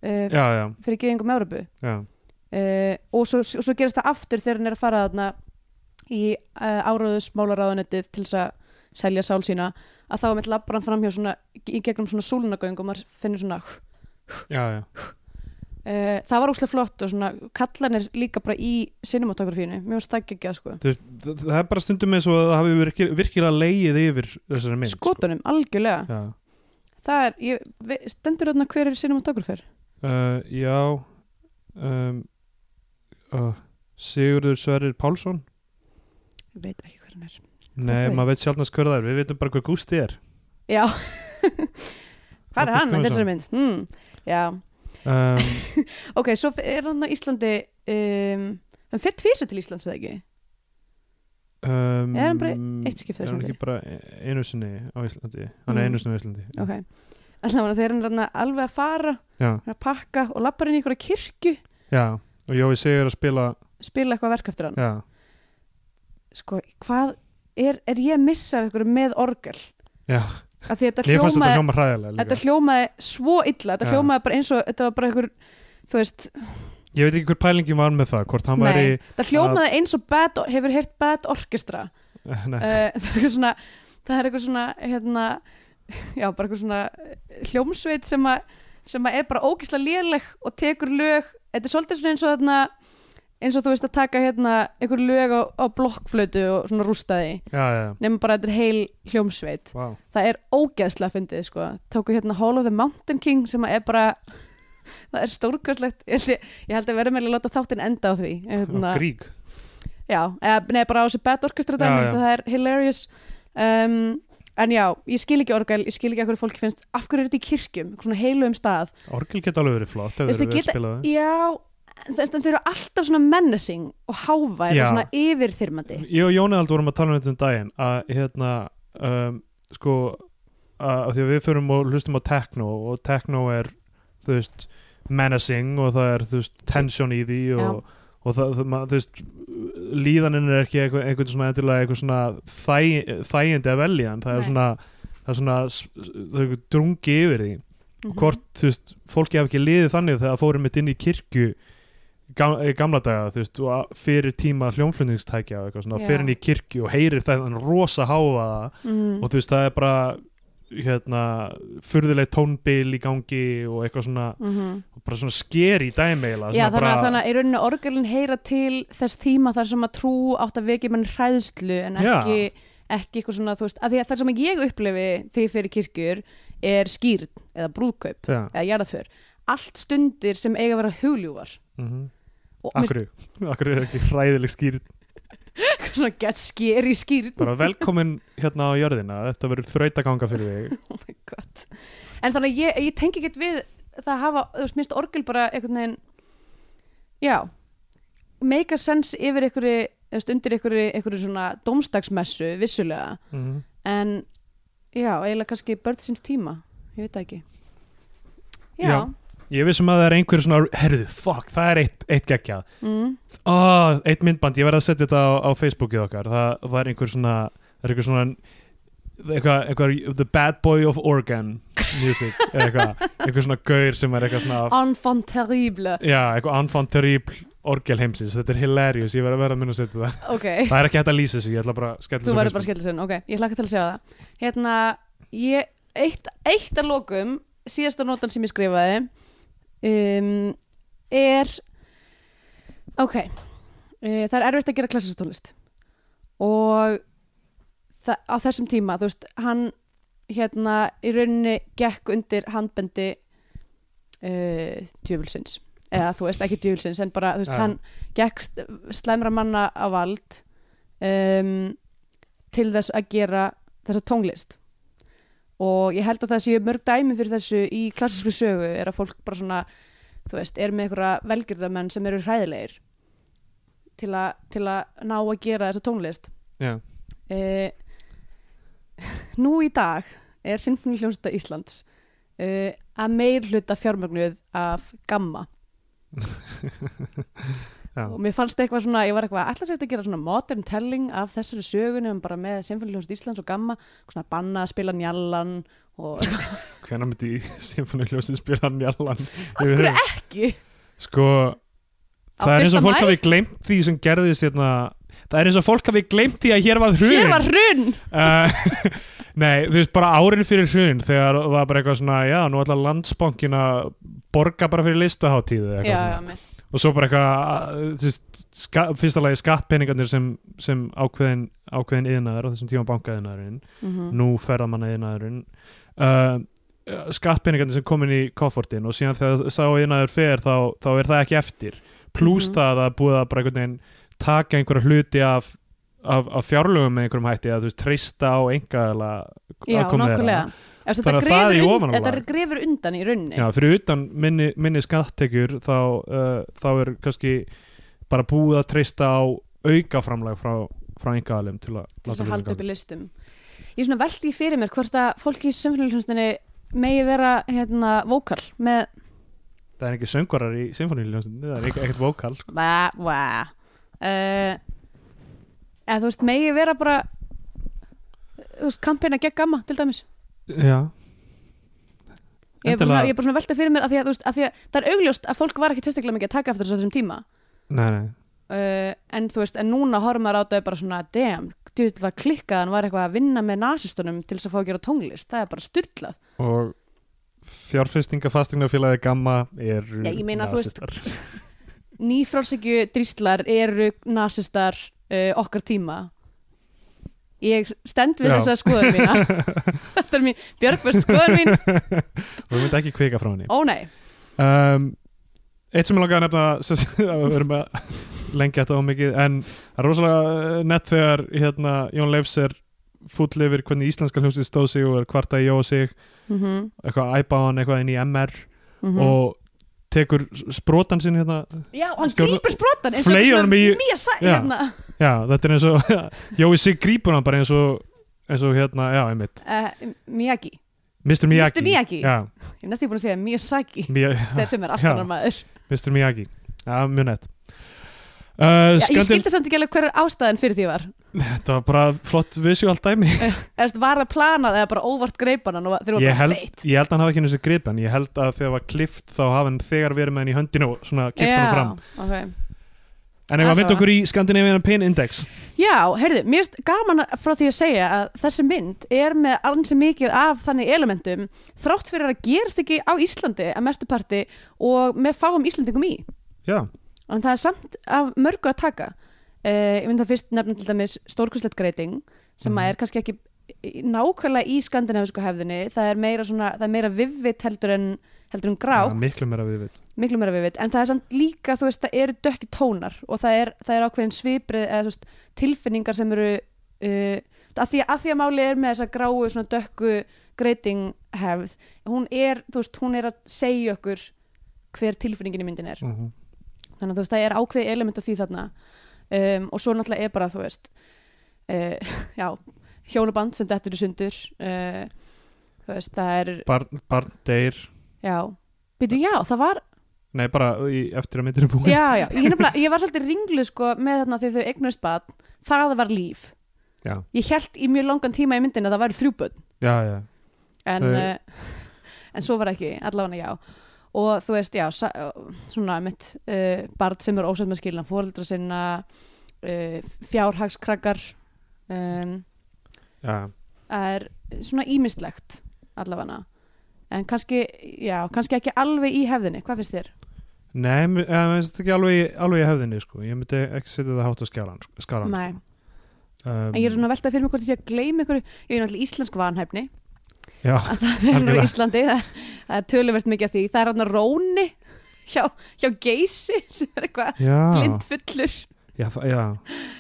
uh, já, já, fyrir geðingum Európu uh, og, svo, og svo gerist það aftur þegar hann er að fara þarna í uh, áráðusmálaráðunettið til þess að selja sál sína að þá er mitt labbar hann fram hjá svona í gegnum svona súlunagöng og maður finnur svona já, já. það var óslega flott og svona kallanir líka bara í cinematografínu mér finnst það ekki að sko veist, það, er bara stundum eins og það hafi virkilega leið yfir þessari mynd skotunum, algjörlega. Sko. já, það er, ég, stendur þarna hver er cinematografir uh, já um, uh, Sigurður Sverrir Pálsson. Ég veit ekki hver hann er. Nei, er það? maður veit sjálfnast hver það er, við veitum bara hver Gústi er. Já. Hvað er hann þessari mynd? Hmm. já, um, ok, svo er hann á Íslandi um, hann fyrir tvísu til Íslands eða ekki um, Er hann bara eitt skipti á Er hann ekki bara einu sinni á Íslandi? Hann er Mm. einu sinni á Íslandi. Ok, allavega þegar hann er alveg að fara er að pakka og lappar inn í einhverja kirkju. Já, og Jói Sigur að spila spila eitthvað verk eftir hann. Já, sko, hvað er, er ég að missa af einhverju með orgel? Já, af því þetta fannst þetta hljómaði þetta hljómaði svo illa þetta Já. hljómaði bara eins og þetta var bara einhver þú veist, Ég veit ekki hver pælingin var með það Hvort hann nei, væri það hljómaði eins og bad, hefur heyrt bad orkestra uh, það er eitthvað svona það er eitthvað svona hérna, já, bara eitthvað svona eh, hljómsveit sem að sem að er bara ógislega léleg og tekur lög, þetta er svolítið eins og þarna eins og þú veist að taka hérna einhver lög á, á blokkflötu og svona rústaði, nema bara þetta er heil hljómsveit, vá. Það er ógeðslega fyndið sko, tóku hérna Hall of the Mountain King sem að er bara það er stórkastlegt, ég ég, held að vera með að láta þáttinn enda á því hérna, Grík. Já, eða, nei, bara á þessu bad orchestra dæmi, það er hilarious. Um, En já, ég skil ekki orgel ég skil ekki að hverju fólki finnst af hverju er þetta í kirkjum, svona heilu um stað? Orgel geta alveg verið flott ef vel geta- Já, þau eru alltaf svona menacing og hávær Já. og svona yfirþyrmandi. Ég og Jóni aldrei vorum að tala um þetta um daginn að hérna um, sko að, að því að við förum og hlustum á techno og techno er þú veist menacing og það er þú veist tension í því og, og það, það, þú veist líðaninn er ekki eitthvað, eitthvað svona endilega eitthvað svona þæ, þægindi að velja það er Nei. svona það er svona það er drungi yfir því Mhm. hvort, þú veist, fólki hef ekki liðið þannig þegar það fórum mitt inn í kirkju í gamla daga, þú veist og fyrir tíma hljómflutningstækja og eitthvað svona, Já. fyrir inn í kirkju og heyrir það rosa háfaða Mhm. og þú veist, það er bara hérna furðuleg tónbil í gangi og eitthvað svona mm bara svona skeri dæmi eiginlega, Já, þannig að, þannig að í rauninni orgelin heyra til þess tíma þar sem að trú átt að vekja mann hræðslu en ekki, ekki eitthvað svona, þú veist, að því að það sem ég upplifi þegar fyrir kirkjur er skýrn eða brúðkaup Já, eða jarðaför allt stundir sem eiga að vera hugljúvar og mér Akkur, akkur er ekki hræðileg skýr finnst svona gett skeri skýrn. Bara velkomin hérna á jörðina þetta verður þrautaganga fyrir þig. Oh my god. En þannig að ég, ég tengi ekkert við það að hafa, þú veist, minnst orgel bara einhvern veginn já make a sense yfir einhverju þú veist, undir einhverju, einhverju svona dómstagsmessu vissulega, mm en já, eiginlega kannski börn síns tíma, ég veit það ekki. Já, Já. Ég vissum að það er einhver svona, herðu, fuck, það er eitt, eitt geggja Mm. oh, eitt myndband, ég verði að setja þetta á, á Facebookið okkar, það var einhver svona er einhver svona eitthvað, eitthvað, the bad boy of organ music, eða eitthvað einhver svona gaur sem er eitthvað svona enfant terrible. Já, eitthvað enfant terrible orgel heimsins, þetta er hilarious ég verði að vera að minna að setja það. Ok, það er ekki hægt að lýsa sig, ég ætla bara að skella þú þessu á verður bara Facebook. skellið sinn ok, ég hlakka til að sjá það. Hérna, ég, eitt, eitt að lokum síðasta nótan sem ég skrifaði um, er ok uh, það er erfitt að gera klassistónlist og á þessum tíma, þú veist hann hérna í rauninni gekk undir handbendi uh, djöfulsins. Eða þú veist ekki djöfulsins en bara veist hann gekk slæmra manna á vald um, til þess að gera þessa tónlist og ég held að það séu mörg dæmi fyrir þessu í klassísku sögu er að fólk bara svona þú veist, er með einhverja velgjörðamenn sem eru hræðilegir til, a, til að ná að gera þessa tónlist. Já, uh, nú í dag er Sinfoni hljómsveita Íslands uh, að meir hluta fjármögnuð af Gamma já, og mér fannst eitthvað svona, ég var eitthvað ætla sér að gera svona modern telling af þessari sögunum bara með Sinfoni hljómsveita Íslands og Gamma svona banna að spila njallan og hvenær myndi Symfóni hljómsið spila njallan? Af hverju ekki? Sko, Á það er eins og fólk hafi gleymt því sem gerðist hérna það er eins og fólk hafi gleymt því að hér var hrun. Hér var hrun. Uh, Nei, þú veist, bara árin fyrir hrun þegar var bara eitthvað svona, já, nú ætla landsbankin að borga bara fyrir listaháttíðu eitthvað og svo bara eitthvað, að, fyrsta lagi skattpeningarnir sem, sem ákveðin, ákveðin yðnaður á þessum tíma bankaðinaðurinn, mm nú ferðamanna yðnaðurinn uh, skattpeningarnir sem komin í koffortin og síðan þegar sá yðnaður fer þá, þá er það ekki eftir. Pluss það að það er búið að bara einhvern veginn taka einhverja hluti af, af, af fjárlögum með einhverjum hætti að þú veist, treysta á engaðala já, nákvæmlega Eftir, Þannig að það er í ofanálag. þetta grefur undan í rauninni. Já, fyrir utan minni, minni skattekjur þá, uh, þá er kannski bara búið að treysta á aukaframlag frá, frá engaðalum til að til að halda upp í listum. Ég svona velti því fyrir mér hvort að fólki í symfóníuljónstinni megi vera hérna vókal með Það er ekki söngvarar í symfóníuljónsinu, það er ekkert vókal sko. va, va uh, eða þú veist megi vera bara þú veist kampina gegn gamma til dæmis Já, ég er bara svona, ég bara svona velta fyrir mér að því að, veist, að því að það er augljóst að fólk var ekki sérstaklega mikið að taka eftir þessum tíma. Nei, nei. Uh, en þú veist, en núna horfum maður á þetta bara svona, damn, djúvill var klikkað hann var eitthvað að vinna með nasistunum til þess að fá að gera tónlist, það er bara styrlað Og fjárfestingafastingnafélagi Gamma er nasistar. nýfrálsíkju dríslar eru nasistar uh, okkar tíma ég stend við þessa skoður mína. Þetta er mín björgvöst skoður mín. Og við myndum ekki kvika frá henni. Ó nei, um, Eitt sem ég langaði að nefna að við erum að lengja þetta á mikið en það er rosalega eh, nett þegar hérna, Jón Leifs er full yfir hvernig íslenska hljómsið stóð sig og er kvarta í Jó sig. Mm -hmm. eitthvað æpa á hann eitthvað inn í MR og tekur sprotan sinn hérna já, hann grípur sprotan eins og fleygir svona honum í- mía sæ Já. hérna já, þetta er eins og Jói sig grípur hann bara eins og eins og hérna, já, einmitt uh, Miyagi, Mr. Miyagi, Mr. Miyagi. Ég er næstu búin að segja Miyasaki Miya, þeir sem er allt Já. annar maður Mr. Miyagi Já, mjög nett uh, já, ég Skandin, skildi samt ekki alveg hver ástæðan fyrir því var. Þetta var bara flott visual dæmi. Eða þú veist, var það planað eða bara óvart greipan ég held, ég að hann hafi ekki eins og gripan ég held að þegar var klift þá hafi hann þegar verið með hann í höndinu og svona klift hann fram. okay. En ef að vinda okkur í Scandinavian Pain Index. Já, heyrðu, mér finnst gaman frá því að segja að þessi mynd er með ansi mikið af þannig elementum þrátt fyrir að gerast ekki á Íslandi að mestu parti og með fáum Íslandingum í. Já, en það er samt af mörgu að taka. Uh, ég mynd það fyrst nefna til dæmis stórkvæslegt greiting sem að er kannski ekki nákvæmlega í skandinavisku hefðinni. Það er meira, svona, það er meira vivvit heldur en, heldur en grá, ja, miklu meira miklu meira vivvit en það er samt líka, þú veist, það eru dökki tónar og það er, það er ákveðin sviprið eða veist, tilfinningar sem eru uh, að, því, að því að máli er með þessa gráu svona dökku greiting hefð hún er, þú veist, hún er að segja okkur hver tilfinningin í myndin er. Mm -hmm. Þannig að þú veist það er ákveði element af því þarna. Um, og svo náttúrulega er bara þú veist uh, já, hjónaband sem dettur í sundur uh, þú veist það er barn, barn deyr. Já, byrju já, það var Nei, bara í, eftir að myndin er búin. Já, já, ég, ég var svolítið ringlu sko með þarna þegar þau eignust bad það var líf. Já, ég held í mjög langan tíma í myndin að það væri þrjúböld já, já. en, uh, en svo var ekki allavega já og þú veist, já, svona mitt uh, barn sem er ósætt með skilna fóreldra sinna uh, fjárhagskrakkar um, já. er svona ímistlegt allavega en kannski, já, kannski ekki alveg í hefðinni, hvað finnst þér? Nei, mér mér finnst þetta ekki alveg, alveg í hefðinni sko. Ég myndi ekki setja það hátt á skalan, skalan Nei, sko. um, en ég er svona að velta fyrir mig hvort ég sé að gleyma ykkur, ég er náttúrulega íslensk vanhæfni Já, að það er á Algjörlega. Íslandi það er, það er töluvert mikið af því. Það er hann róni hjá, hjá geysi sem er eitthvað blindfullur já, já,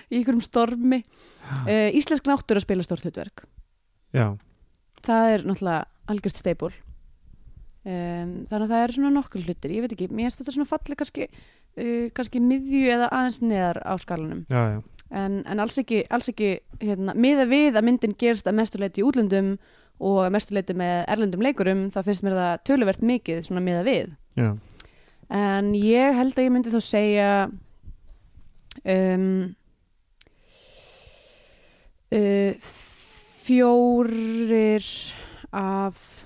í einhverjum stormi. Uh, Íslensk náttúr að spila stort hlutverk það er náttúrulega algjört steipul um, þannig að það er svona nokkur hlutir. Ég veit ekki, mér finnst þetta svona falli kannski, uh, kannski miðju eða aðeins neðar á skalanum. En, en alls ekki, alls ekki hérna, miða við að myndin gerst að mestuleiti í útlöndum og mestuleiti með erlendum leikurum þá finnst mér það töluvert mikið svona miða við. Já. en ég held að ég myndi þá segja um, uh, fjórir af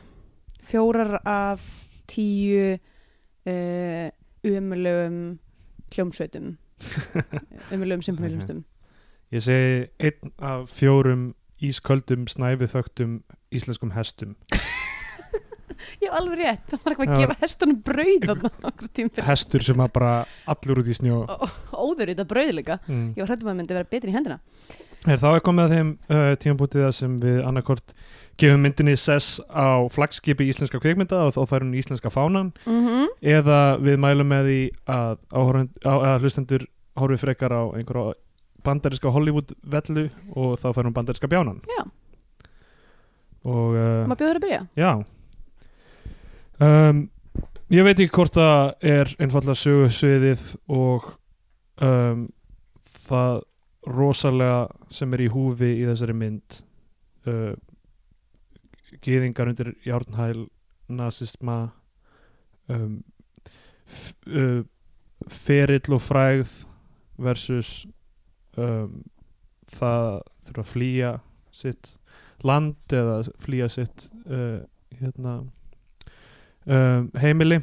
fjórar af tíu uh, umulögum hljómsveitum umulögum symfóniljómsveitum Ég segi einn af fjórum ísköldum snæfið þögtum íslenskum hestum. Ég hef alveg rétt, það var eitthvað að gefa hestunum brauð á okkur tímpil hestur sem að bara allur út í snjó. Óður þetta brauð líka. Mm. ég var hrættum að það myndi vera betri í hendina. Her, þá er komið að þeim uh, tímabútið það sem við annarkort gefum myndinni sess á flagskipi íslenska kvikmynda og þá fær hún íslenska fánan? Mm -hmm. eða við mælum með því að, að hlustendur horfi frekar á einhverja bandariska Hollywood vellu og þá fær hún bandariska bjánan. Já. og uh, maður bjóður að byrja? Já. Um, Ég veit ekki hvort það er einfallega sögusviðið og um, það rosalega sem er í húfi í þessari mynd uh, Gýðingar undir járnhæl nazisma um, uh, ferill og frægð versus um, það þurfa að flýja sitt land eða flýja sitt uh, hérna um, heimili.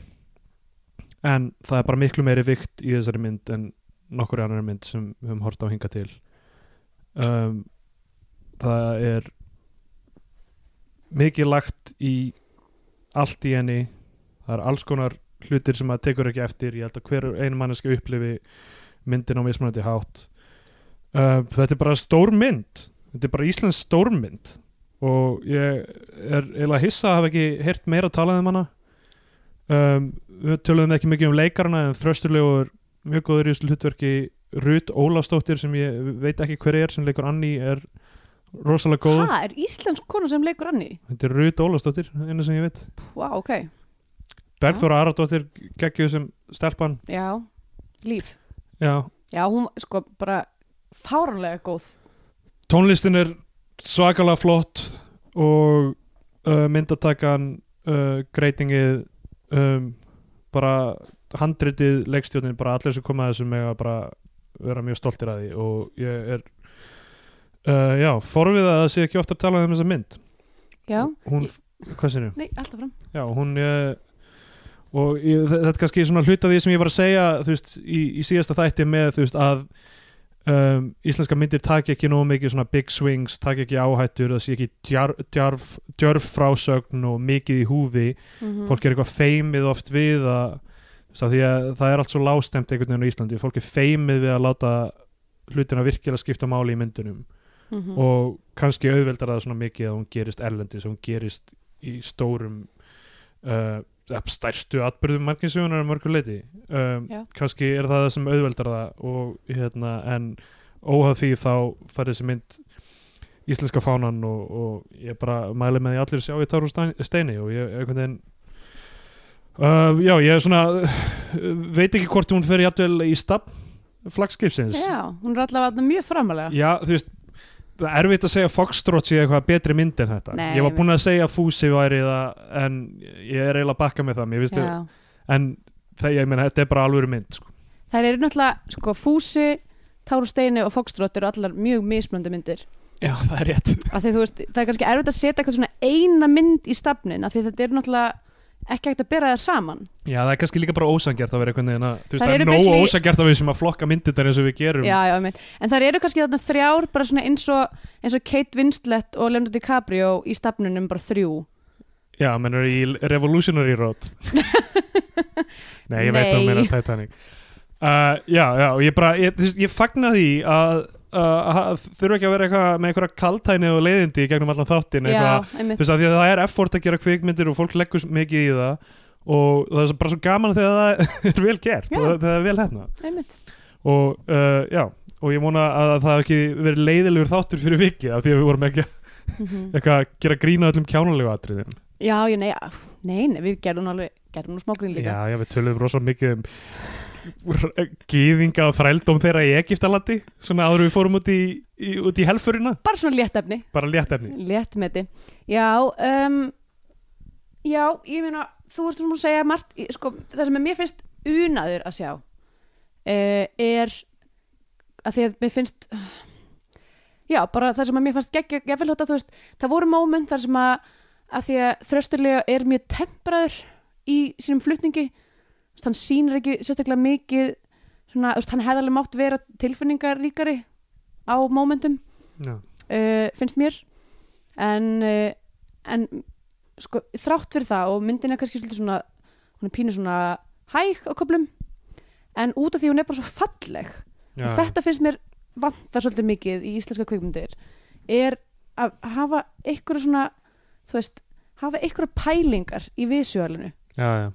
En það er bara miklu meiri vikt í þessari mynd en nokkur annar mynd sem við höfum hort á hinga til. Um, það er mikið lagt í allt í henni. Það er alls konar hlutir sem maður tekur ekki eftir. Ég held að hver einu manneski upplifi myndin á mismunandi hátt uh, þetta er bara stór mynd. Þetta er bara Íslands stórmynd og ég er eiginlega hissa að hafa ekki heyrt meira talað um hana. Um, við töluðum ekki mikið um leikarana en þrösturlegur mjög góður í þessu hlutverki. Rut Ólafsdóttir sem ég veit ekki hver er sem leikur Anni er rosalega góð Hæ, er íslensk kona sem leikur Anni? þetta er Rut Ólafsdóttir, einu sem ég veit. Vá, ok, Bergþóra Aradóttir geggjuð sem stelpan. Já, líf. Já. Já, hún sko bara fáranlega góð. Tónlistin er svakalega flott og uh, myndatakan uh, greitingið um, bara handritið leikstjónin, bara allir sem koma að þessu með að bara vera mjög stoltir að því og ég er uh, já, forvið að það sé ekki ofta að tala um þessa mynd. Já, hún, Ég- hvað sinni? nei, alltaf fram. Já, hún er og ég, þe- þetta er kannski svona hluta því sem ég var að segja þú veist, í, í síðasta þætti með þú veist, að um, íslenska myndir taki ekki nógu mikið svona big swings taki ekki áhættur, það sé ekki djarf, djarf, djarf frásögn og mikið í húfi Mhm. fólk er eitthvað feimið oft við að, að því að það er allt svo lástemt einhvern veginn á Íslandi, fólk er feimið við að láta hlutina virkilega skipta máli í myndunum Mhm. og kannski auðveldar það svona mikið að hún gerist erlendis og hún gerist í stórum uh, stærstu atbyrðum marginsögunar um mörgur leiti um, kannski er það það sem auðveldar það og hérna en óhað því þá fær þessi mynd íslenska fánan og, og ég bara mæli með því allir sjá í Táru Steini og ég einhvern veginn uh, já ég er svona uh, veit ekki hvort hún fer jafnvel í stabn flagskipsins. Já, hún er allavega mjög framalega Já, þú veist erfitt að segja Foxtrot sé eitthvað betri mynd en þetta. Nei, ég var ég búin að segja Fúsi væri það en ég er eiginlega að bakka með það Já. en það, ég meina, þetta er bara alvöru mynd sko. Þær eru náttúrulega, sko, Fúsi Táru Steini og Foxtrot eru allar mjög mismöndi myndir. Já, það er rétt. Því veist, það er kannski erfitt að setja eitthvað svona eina mynd í stafnin af því þetta er náttúrulega ekki hægt að bera það saman. Já, það er kannski líka bara ósangjart að vera einhvern veginn að þú veist, það er nógu basically- ósangjart að við sem að flokka myndir eins og við gerum. Já, já, einmitt. en þær eru kannski þarna þrjár bara svona eins og, eins og Kate Winslet og Leonardo DiCaprio í stafnunum bara þrjú. Já, mennur í Revolutionary Road. Nei, ég veit að Nei. meina Titanic. Uh, Já, já, og ég bara ég, þú veist, ég fagna því að uh, þurfa ekki að vera eitthvað með einhverja kaltæni og leiðindi gegnum allan þáttin það er effort að gera kvikmyndir og fólk leggur mikið í það og það er bara svo gaman þegar það er vel gert Já. og það er vel hefna einmitt. og uh, já, og ég vona að það hef ekki verið leiðilegur þáttur fyrir vikið af því að við vorum ekki Mhm. eitthvað að gera grína öllum kjánulegu atriðin já, já, nei, nei, við gerðum nú alveg gerðum nú smágrín líka Já, já, við töluðum rosa mikið um gýðinga og þrældóm þeirra í Egiptalandi svona áður við fórum út í, í, í helfurina bara svona léttefni bara léttefni léttmeti já, um, já, ég meina þú veist svona að segja margt sko, það sem mér finnst unaður að sjá uh, er að því að mér finnst já, bara það sem að mér fannst geggja, ég vil hóta, þú veist, það voru móment þar sem að, að því að þrösturlega er mjög tempraður í sínum flutningi hann sýnir ekki sérstaklega mikið svona, veist, hann hefði alveg mátt vera tilfinningaríkari á mómentum Já, uh, finnst mér. En, uh, en sko, þrátt fyrir það og myndin er kannski svona hún er pínu svona hæg á köflum en út af því hún er bara svo falleg og þetta finnst mér vantar svolítið mikið í íslenska kvikmyndir er að hafa einhverju svona þú veist, hafa einhverju pælingar í visuálinu já, já.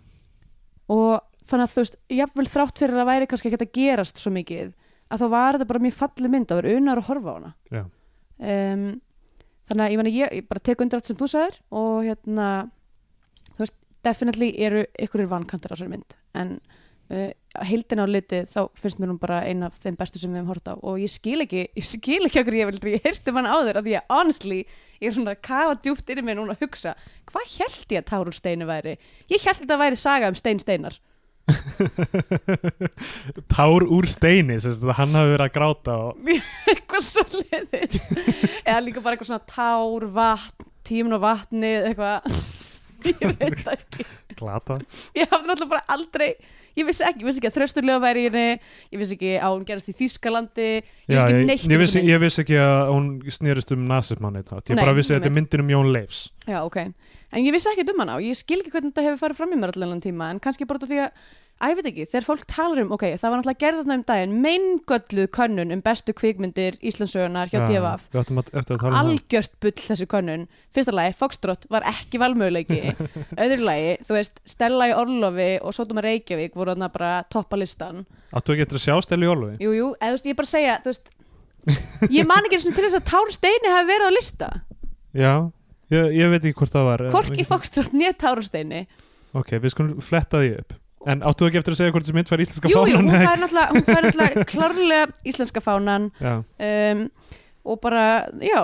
og þannig að þú veist, jafnvel þrátt fyrir að væri kannski að gerast svo mikið að þá var þetta bara mjög falleg mynd að vera unar að horfa á hana. Um, þannig að ég, meni, ég, ég bara tek undir allt sem þú sagðir og hérna þú veist, definitely eru ykkurir vankantar á þessari mynd. En uh, heildin á litið þá finnst mér hún bara eina af þeim bestu sem við hefum hort á. Og ég skil ekki, ég skil ekki okkur ég vil ég heyrti mann að því að honestly ég er svona að kafa djúpt inn í mig núna að hugsa hvað held ég að Tárur Steinu væri? Ég held þetta væri saga um Stein Steinar Tár úr steini hann hafi verið að gráta og eitthvað svo liðis eða líka bara eitthvað svona tár, vatn tímun og vatnið, eitthvað. Ég veit það ekki. Glata. Ég hafði náttúrulega bara aldrei ég vissi ekki, ég vissi ekki að þrösturlega væri í henni ég vissi ekki að hún gerast í Þýskalandi ég vissi ekki neitt ég, um vissi, ég vissi ekki að hún snerist um nasismann ég bara vissi að þetta er myndin um Jón Leifs. Já, ok, en ég vissi ekki um hana og ég skil ekki hvernig þetta hefur farið fram í mér allan tíma en kannski bara því að að ég veit ekki, þegar fólk talar um, ok, það var náttúrulega gerð þarna um daginn meingölluð könnun um bestu kvikmyndir Íslandsögunar hjá Já, DFF að, að um algjört bull þessu könnun. Fyrsta lagi, Foxtrot var ekki valmöguleiki. Öðru lagi, þú veist Stella í Orlofi og Sótum að Reykjavík voru þarna bara toppa listan Áttu ekki eftir að sjá Steli Jólfi? jú, jú, eða þú veist, ég er bara að segja þú veist, ég man ekki eins og til þess að Tár Steini hafi verið á lista. Já, ég, ég veit ekki hvort það var hvorki Foxtrot nýja Tár Steini Ok, við skulum fletta því upp. En áttu ekki eftir að segja hvort þessi mynd fær íslenska jú, jú, fánan? hún fær náttúrulega, hún fær náttúrulega klárlega íslenska fánan. Já, um, og bara, já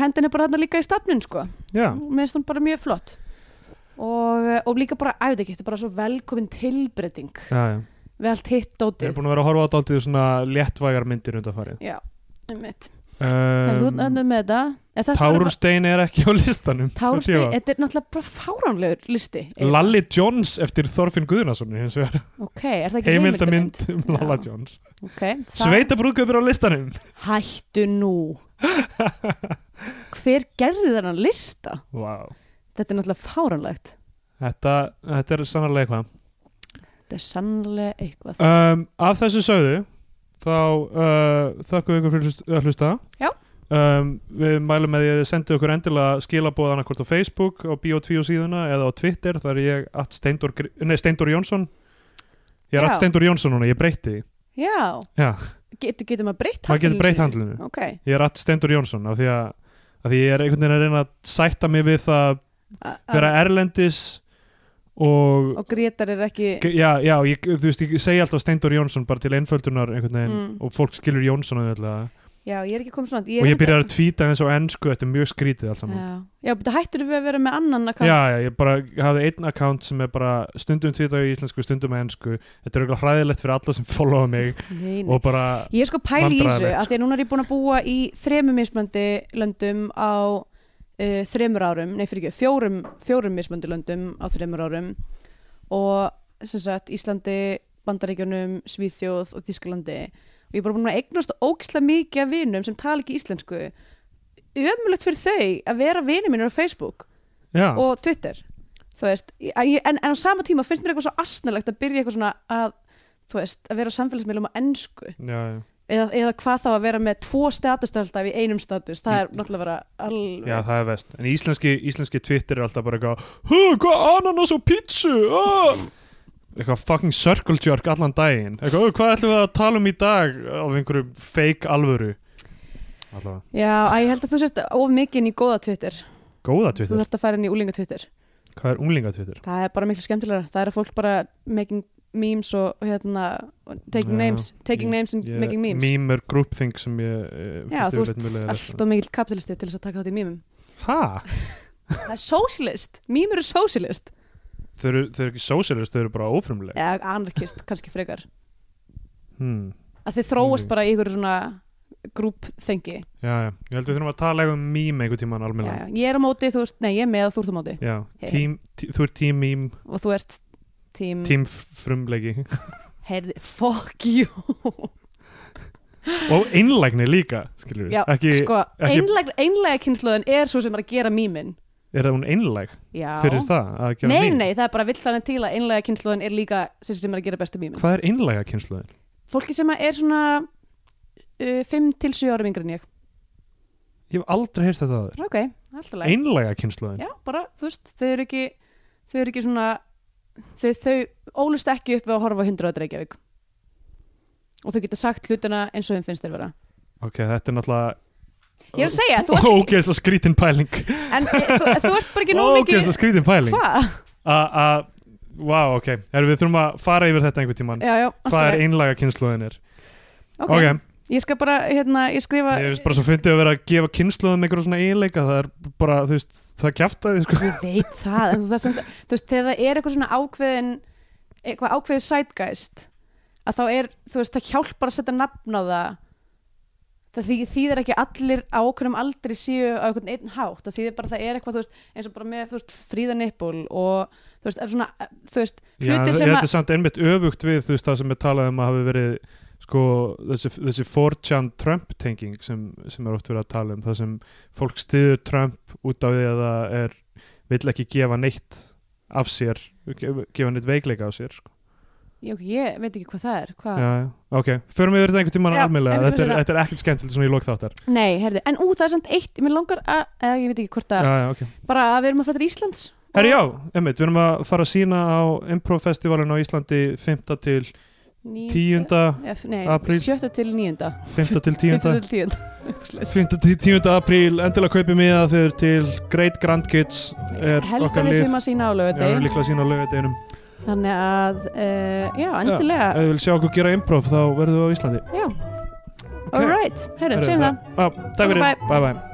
hendin er bara þarna líka í stafnun sko. Já, mér finnst hún bara mjög flott. Og, og líka bara, æfði ekki, þetta er bara svo velkomin tilbreyting já, já. við allt hitt Ég er dótið búin að vera að horfa á dálítið svona léttvægar myndir undanfarið. Já, um mitt Hefur þú um, endur með var Tárunstein er ekki á listanum Tárunstein, Þetta er náttúrulega bara fáránlegur listi. Lalli Jones eftir Þorfinn Guðnason hins vegar. Ok, er það ekki heimildamind? um. Lalla Jones. Ok, það- Sveitabrúðgöpur á listanum. Hættu nú. Hver gerði þennan lista? wow. Þetta er náttúrulega fáránlegt. Þetta, þetta er sannarlega eitthvað. Þetta er sannlega eitthvað. Um, Af þessu sögðu þá uh, þakkum við ykkur fyrir að hlusta. Já. um, Við mælum með því að þið sendið okkur endilega skilabóð annarkvort á Facebook á Bio2 síðuna eða á Twitter. Þar er ég at Steindor, Gr- nei, Steindor Jónsson. Ég er Já. at Steindor Jónsson núna, ég breytti Já, Já, getur, getur maður breytt maður getur breytt sínu? handlinu. Ok, Ég er at Steindor Jónsson af því að, að því ég er einhvern veginn að reyna að sætta mig við að vera erlendis og og Gretar er ekki Já, já, ég, þú veist, ég segi alltaf Steindor Jónsson bara til einföldunar einhvern veginn Mm. og fólk skilur Jónsson auðvitað. Já, ég er ekki komið svona og ég byrjar að tvíta eins og ennsku þetta er mjög skrítið allt saman Já, já betur hættur við að vera með annan account Já, já, ég bara hafði einn account sem er bara stundum tvita í íslensku, stundum ennsku þetta er auðvitað hræðilegt fyrir alla sem followa mig Nei, nei. og bara, Ég er sko pæli í þessu að því að núna er ég búin að búa í þremur mismöndi löndum á uh, þremur árum, nei fyrir ekki, fjórum, fjórum mismöndi löndum á þremur árum. Og sem sagt Íslandi, Bandaríkjunum, Svíþjóð og Þískalandi og ég er bara búin að eignast ógislega mikið af vinum sem tala ekki íslensku. Ömulegt fyrir þau að vera vinir mínir á Facebook já, og Twitter. Veist, en, ég- en, en á sama tíma finnst mér eitthvað svo asnalegt að byrja eitthvað svona að veist, að vera á samfélagsmiðlum á ennsku já, já, eða, eða hvað þá að vera með tvo statustöldaf í einum status, það er náttúrulega bara alveg já, það er vest en íslenski, íslenski Twitter er alltaf bara eitthvað Hú, hvað ananas og pítsu? Ah! eitthvað fucking circle jerk allan daginn. Eitthvað, "Ó, hvað ætlum við að tala um í dag? Á einhverju fake alvöru. Allavega, Já, að ég held að þú sést of mikið inn í góða Twitter. Góða þú Twitter? þarft að fara inn í úlinga Twitter hvað er unglinga Twitter? það er bara miklu skemmtilegra, það er að fólk bara making memes og hérna taking Já, names, taking names and Ég- making memes. Meme er groupthink sem ég eh, Já, þú ert alltaf mikill kapitalisti til þess að taka þátt í mýmum Ha? það er socialist, mým eru socialist Þau eru, þau eru ekki socialist, þau eru bara ófrumleg. Eða anarkist, kannski frekar. Hmm. að þið þróast Mm. bara í ykkur svona grúp þengi Já, já, ég held að við þurfum að tala um meme einhvern tímann já, almennilega. Já. ég er á móti, þú ert, nei ég er með og þú ert á móti. Já, Hey. tím, tí, þú ert tím meme, og þú ert tím, tím frumlegi heyrði, fuck you. Og einlægni líka, skilur já, ekki, sko, ekki- einlega, einlega kynnslóðin er svo sem er að gera mýmin. Er það hún einlæg? Já, fyrir það að gera nei, meme? nei, það er bara vill þannig til að einlega kynnslóðin er líka sem sem er að gera bestu mýmin. Hvað er einlæga kynsluðin? fólki sem er svona uh, 5 til 7 árum yngri en ég. Ég hef aldrei heyrt þetta aður ok, alltaf leið Einlæga kynsluðin? já, bara, þú veist, þau eru ekki þau eru ekki svona þau, þau ólust ekki upp við að horfa á 100 að Reykjavík. Og þau geta sagt hlutina eins og þeim finnst þeir vera. Ok, þetta er náttúrulega ég er að segja, þú ert ekki Ógeðslega skrítin pæling. En e, þú, þú ert bara ekki nóg mikið Ógeðslega skrítin pæling. Hvað? að, að, wow, ok. Erum við þurfum að fara yfir þetta einhvern tímann? Já, já, hvað er alltaf einlæga kynsluðin er ok, ok, ég skal bara, hérna, ég skrifa ég veist bara svo fyndið að vera að gefa kynsluðum einhverjum svona eiginleika. Það er bara, þú veist, það kjaftaði sko. ég veit það, en þú veist, þú veist þegar það er eitthvað svona ákveðin eitthvað ákveðið sætgæst að þá er, þú veist, það hjálpar að setja nafn á það. Það þý, þýðir ekki allir á okkurum aldrei séu á einhvern einn hátt. Það þýðir bara að það er eitthvað, þú veist, eins og bara með þú veist, fríðanippul og þú veist, er svona, þú veist, Já, hluti sem þetta að er samt einmitt öfugt við þú veist það sem er talað um að hafi verið sko þessi, þessi 4chan Trump tenging sem, sem er oft verið að tala um það sem fólk stiður Trump út af því að það er vill ekki gefa neitt af sér gefa, neitt veikleika af sér sko. ég, ég veit ekki hvað það er hvað, já, ok, förum við verið einhvern en við þetta, er- þetta er ekkert skemmtilegt svona í lók þáttar nei, herði, en ú, það er samt eitt mér langar að, eða ég veit ekki hvort að já, já, ok bara að við erum að fara til Íslands Herri já, emmitt, við erum að fara að sína á Improv festivalin á Íslandi 5. til 10. F, nei, apríl. 7. til 9. 5. til 10. 5. til 10. 5. til 10. apríl, endilega kaupið miða þegar til Great Grandkids er held okkar að við séum að sína á Já, við erum lögadegi líklega að sína á laugardeginum þannig að, uh, já, endilega Ef þið vil sjá okkur gera improv þá verðum við á Íslandi já, Ok. alright, heyrðum, Herru, segjum það Takk fyrir, bye bye